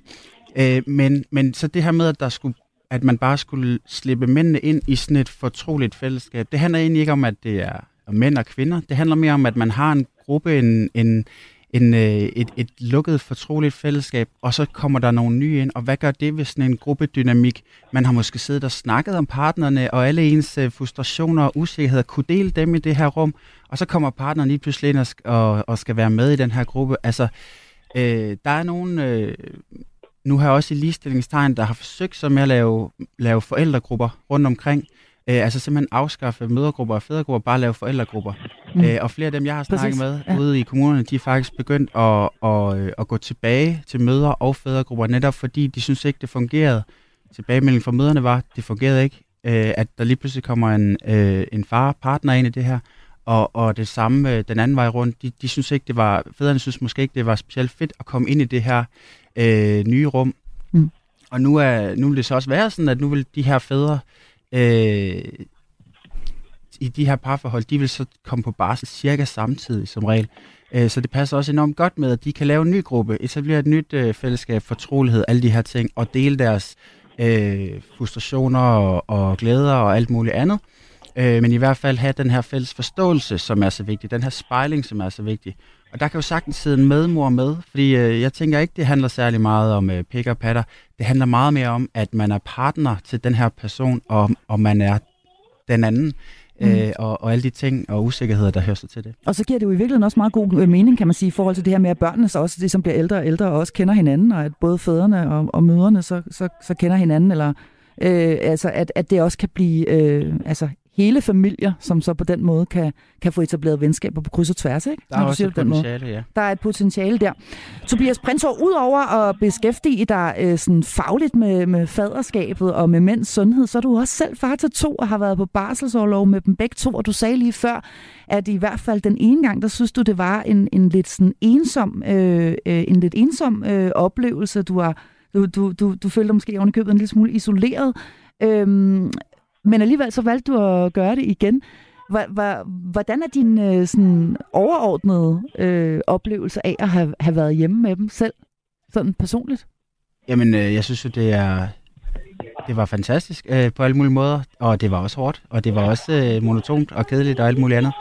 Øh, men, men så det her med, at der skulle at man bare skulle slippe mændene ind i sådan et fortroligt fællesskab. Det handler egentlig ikke om, at det er mænd og kvinder. Det handler mere om, at man har en gruppe, en, en, en, øh, et, et lukket, fortroligt fællesskab, og så kommer der nogle nye ind. Og hvad gør det ved sådan en gruppedynamik? Man har måske siddet og snakket om partnerne, og alle ens øh, frustrationer og usikkerheder kunne dele dem i det her rum, og så kommer partneren lige pludselig ind og, og, og skal være med i den her gruppe. Altså, øh, der er nogle... Øh, nu har jeg også i ligestillingstegn, der har forsøgt sig med at lave, lave forældregrupper rundt omkring. Øh, altså simpelthen afskaffe mødergrupper og fædregrupper, bare lave forældregrupper. Mm. Øh, og flere af dem, jeg har snakket Præcis. med ja. ude i kommunerne, de er faktisk begyndt at, at, at, gå tilbage til møder og fædregrupper, netop fordi de synes ikke, det fungerede. Tilbagemeldingen fra møderne var, det fungerede ikke, øh, at der lige pludselig kommer en, øh, en far partner ind i det her, og, og det samme øh, den anden vej rundt. De, de synes ikke, det var, fædrene synes måske ikke, det var specielt fedt at komme ind i det her øh, nye rum. Mm. Og nu, er, nu vil det så også være sådan, at nu vil de her fædre øh, Øh, i de her parforhold, de vil så komme på barsel cirka samtidig som regel. Øh, så det passer også enormt godt med, at de kan lave en ny gruppe, etablere et nyt øh, fællesskab, fortrolighed, alle de her ting, og dele deres øh, frustrationer og, og glæder og alt muligt andet. Øh, men i hvert fald have den her fælles forståelse, som er så vigtig, den her spejling, som er så vigtig. Og der kan jo sagtens sidde en medmor med, fordi øh, jeg tænker ikke, det handler særlig meget om øh, pik og patter. Det handler meget mere om, at man er partner til den her person, og, og man er den anden. mm. øh, og, og alle de ting og usikkerheder, der hører sig til det. Og så giver det jo i virkeligheden også meget god øh, mening, kan man sige, i forhold til det her med, at børnene så også, det som bliver ældre og ældre, og også kender hinanden, og at både fædrene og, og mødrene så, så, så kender hinanden, eller øh, altså at, at det også kan blive øh, altså hele familier, som så på den måde kan, kan få etableret venskaber på kryds og tværs. Ikke? Der er også et potentiale, ja. Der er et potentiale der. Tobias Prinsov, udover at beskæftige dig øh, sådan fagligt med, med faderskabet og med mænds sundhed, så er du også selv far til to og har været på barselsårlov med dem begge to, og du sagde lige før, at i hvert fald den ene gang, der synes du, det var en, en lidt sådan ensom, øh, øh, en lidt ensom øh, oplevelse. Du har du, du, du, du følte dig måske ovenikøbet en lille smule isoleret. Øhm, men alligevel så valgte du at gøre det igen. Hvordan er din øh, sådan overordnede øh, oplevelse af at have, have været hjemme med dem selv, sådan personligt? Jamen, øh, jeg synes jo, det er det var fantastisk øh, på alle mulige måder, og det var også hårdt, og det var også øh, monotont og kedeligt og alt muligt andet.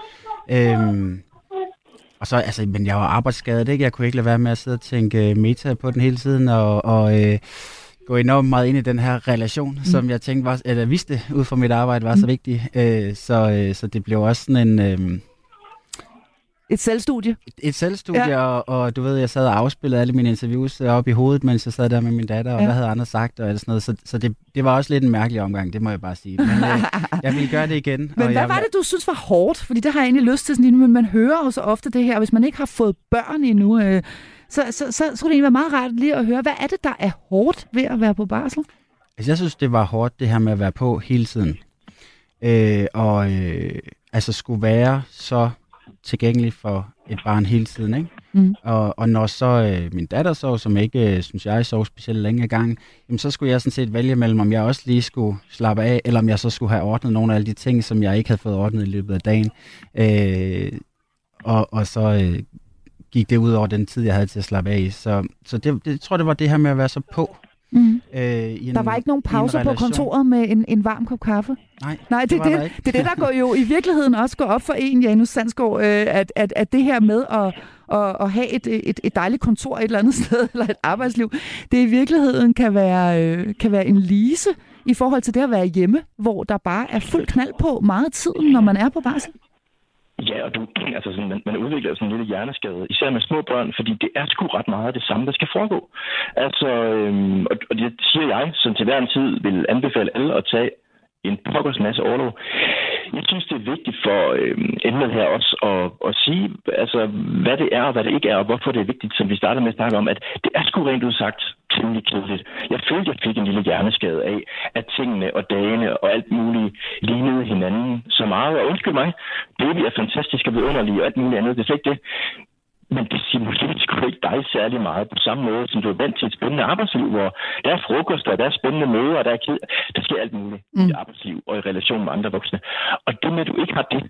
Øhm, og så, altså, men jeg var arbejdsskadet, ikke? Jeg kunne ikke lade være med at sidde og tænke øh, meta på den hele tiden, og, og øh, gå enormt meget ind i den her relation, mm. som jeg tænkte var, eller vidste ud fra mit arbejde var mm. så vigtig. Øh, så, øh, så det blev også sådan en... Øh, et selvstudie? Et, et selvstudie, ja. og, og du ved, jeg sad og afspillede alle mine interviews op i hovedet, mens jeg sad der med min datter, og ja. hvad havde andre sagt, og alt sådan noget. Så, så det, det var også lidt en mærkelig omgang, det må jeg bare sige. Men øh, jeg ville gøre det igen. Men og hvad jeg, var det, du synes var hårdt? Fordi det har jeg egentlig lyst til sådan men man hører jo så ofte det her, hvis man ikke har fået børn endnu, øh, så, så, så, så skulle det egentlig være meget rart lige at høre, hvad er det, der er hårdt ved at være på barsel? Altså, jeg synes, det var hårdt, det her med at være på hele tiden. Øh, og øh, altså skulle være så tilgængelig for et barn hele tiden, ikke? Mm. Og, og når så øh, min datter sov, som ikke, øh, synes jeg, sov specielt længe af gang, jamen, så skulle jeg sådan set vælge mellem, om jeg også lige skulle slappe af, eller om jeg så skulle have ordnet nogle af alle de ting, som jeg ikke havde fået ordnet i løbet af dagen. Øh, og, og så øh, gik det ud over den tid, jeg havde til at slappe af. Så, så det, det, jeg tror, det var det her med at være så på. Mm. Øh, en, der var ikke nogen pauser på kontoret med en, en varm kop kaffe? Nej, Nej det, det, det, det er det, der går jo i virkeligheden også går op for en, Janus Sandsgaard, øh, at, at, at det her med at, at, at have et, et, et dejligt kontor et eller andet sted, eller et arbejdsliv, det i virkeligheden kan være, øh, kan være en lise i forhold til det at være hjemme, hvor der bare er fuld knald på meget tiden, når man er på barsel. Ja, og du, altså sådan, man, man udvikler sådan en lille hjerneskade, især med små børn, fordi det er sgu ret meget af det samme, der skal foregå. Altså, øhm, og, og det siger jeg, som til hver en tid vil anbefale alle at tage en pokkers masse overlov. Jeg synes, det er vigtigt for øh, emnet her også at, at sige, altså, hvad det er og hvad det ikke er, og hvorfor det er vigtigt, som vi startede med at snakke om, at det er sgu rent udsagt temmelig kedeligt. Jeg følte, jeg fik en lille hjerneskade af, at tingene og dagene og alt muligt lignede hinanden så meget. Og undskyld mig, baby er fantastisk og vidunderlig og alt muligt andet. Det er slet ikke det. Men det simulerer sgu ikke dig særlig meget på samme måde, som du er vant til et spændende arbejdsliv, hvor der er frokost, og der er spændende møder, og der er ked. Der sker alt muligt mm. i arbejdsliv og i relation med andre voksne. Og det med, at du ikke har det,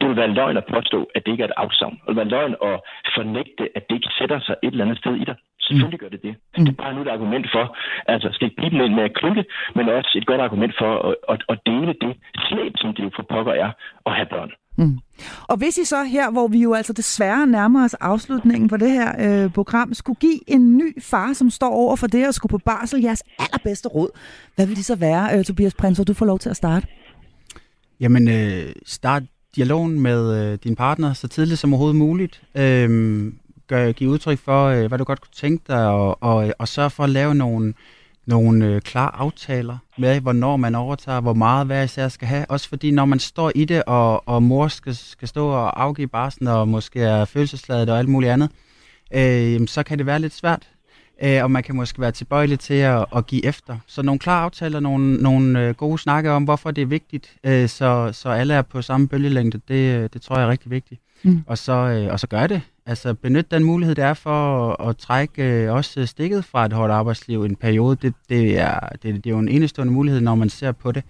det vil være løgn at påstå, at det ikke er et afsavn. Det vil være løgn at fornægte, at det ikke sætter sig et eller andet sted i dig. Selvfølgelig gør det det. Mm. Det er bare nu et argument for, altså skal ikke blive med at klynke, men også et godt argument for at, at, at dele det slæb, som det jo for pokker er, at have børn. Mm. Og hvis I så her, hvor vi jo altså desværre nærmer os afslutningen på det her øh, program, skulle give en ny far, som står over for det og skulle på barsel, jeres allerbedste råd, hvad vil det så være, øh, Tobias Prins, du får lov til at starte? Jamen, øh, start dialogen med øh, din partner så tidligt som overhovedet muligt. Øh, gør, give udtryk for, øh, hvad du godt kunne tænke dig, og, og, og sørg for at lave nogle, nogle øh, klare aftaler med, hvornår man overtager, hvor meget hver især skal have. Også fordi, når man står i det, og, og mor skal, skal stå og afgive barsen, og måske er følelsesladet og alt muligt andet, øh, så kan det være lidt svært. Øh, og man kan måske være tilbøjelig til at, at give efter. Så nogle klare aftaler, nogle, nogle øh, gode snakke om, hvorfor det er vigtigt, øh, så, så alle er på samme bølgelængde, det, øh, det tror jeg er rigtig vigtigt. Mm. Og, så, øh, og så gør det. Altså benyt den mulighed, der er for at, at trække øh, også stikket fra et hårdt arbejdsliv en periode. Det, det, er, det, det er jo en enestående mulighed, når man ser på det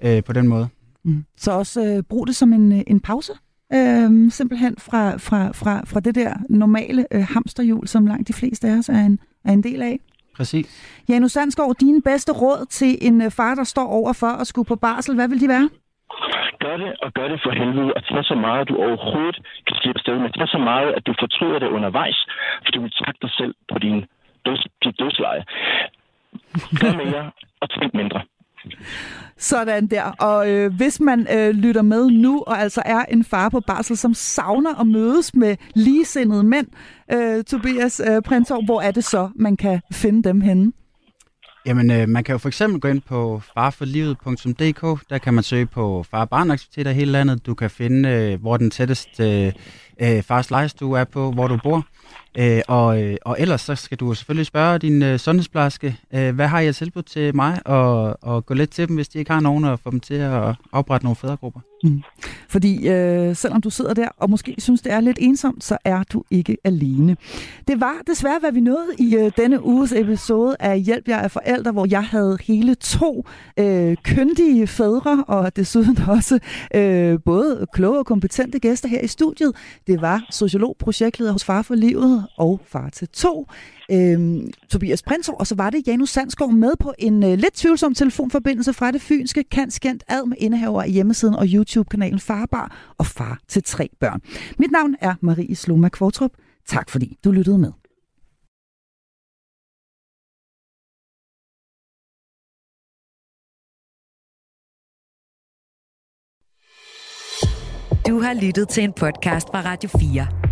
øh, på den måde. Mm. Så også øh, brug det som en, en pause? Øh, simpelthen fra, fra, fra, fra det der normale øh, hamsterhjul, som langt de fleste af os er en, er en del af. Præcis. Janus Sandsgaard, dine bedste råd til en øh, far, der står over for at skulle på barsel, hvad vil de være? Gør det, og gør det for helvede, og tag så meget, du overhovedet kan slippe sted med. Tag så meget, at du fortryder det undervejs, for du vil takke dig selv på din døds, dit dødsleje. Gør mere, og tænk mindre. Sådan der. Og øh, hvis man øh, lytter med nu, og altså er en far på barsel, som savner at mødes med ligesindede mænd, øh, Tobias øh, Prinsov, hvor er det så, man kan finde dem henne? Jamen, øh, man kan jo for eksempel gå ind på farforlivet.dk. Der kan man søge på far- og barnaktiviteter i hele landet. Du kan finde, øh, hvor den tætteste øh, øh, fars lejestue er på, hvor du bor. Øh, og, øh, og ellers så skal du selvfølgelig spørge din øh, sundhedsplejerske, øh, hvad har jeg tilbud til mig, og, og gå lidt til dem, hvis de ikke har nogen, og få dem til at oprette nogle fædregrupper. Mm. Fordi øh, selvom du sidder der og måske synes, det er lidt ensomt, så er du ikke alene. Det var desværre, hvad vi nåede i øh, denne uges episode af Hjælp jer af forældre, hvor jeg havde hele to øh, kyndige fædre, og desuden også øh, både kloge og kompetente gæster her i studiet. Det var sociolog, projektleder hos Far for Livet og Far til To, Øhm, Tobias Prinsov, og så var det Janus Sandskov med på en øh, lidt tvivlsom telefonforbindelse fra det fynske Kanskent ad med indehaver af hjemmesiden og YouTube-kanalen Farbar og Far til tre børn. Mit navn er Marie Sloma Kvartrup. Tak fordi du lyttede med. Du har lyttet til en podcast fra Radio 4.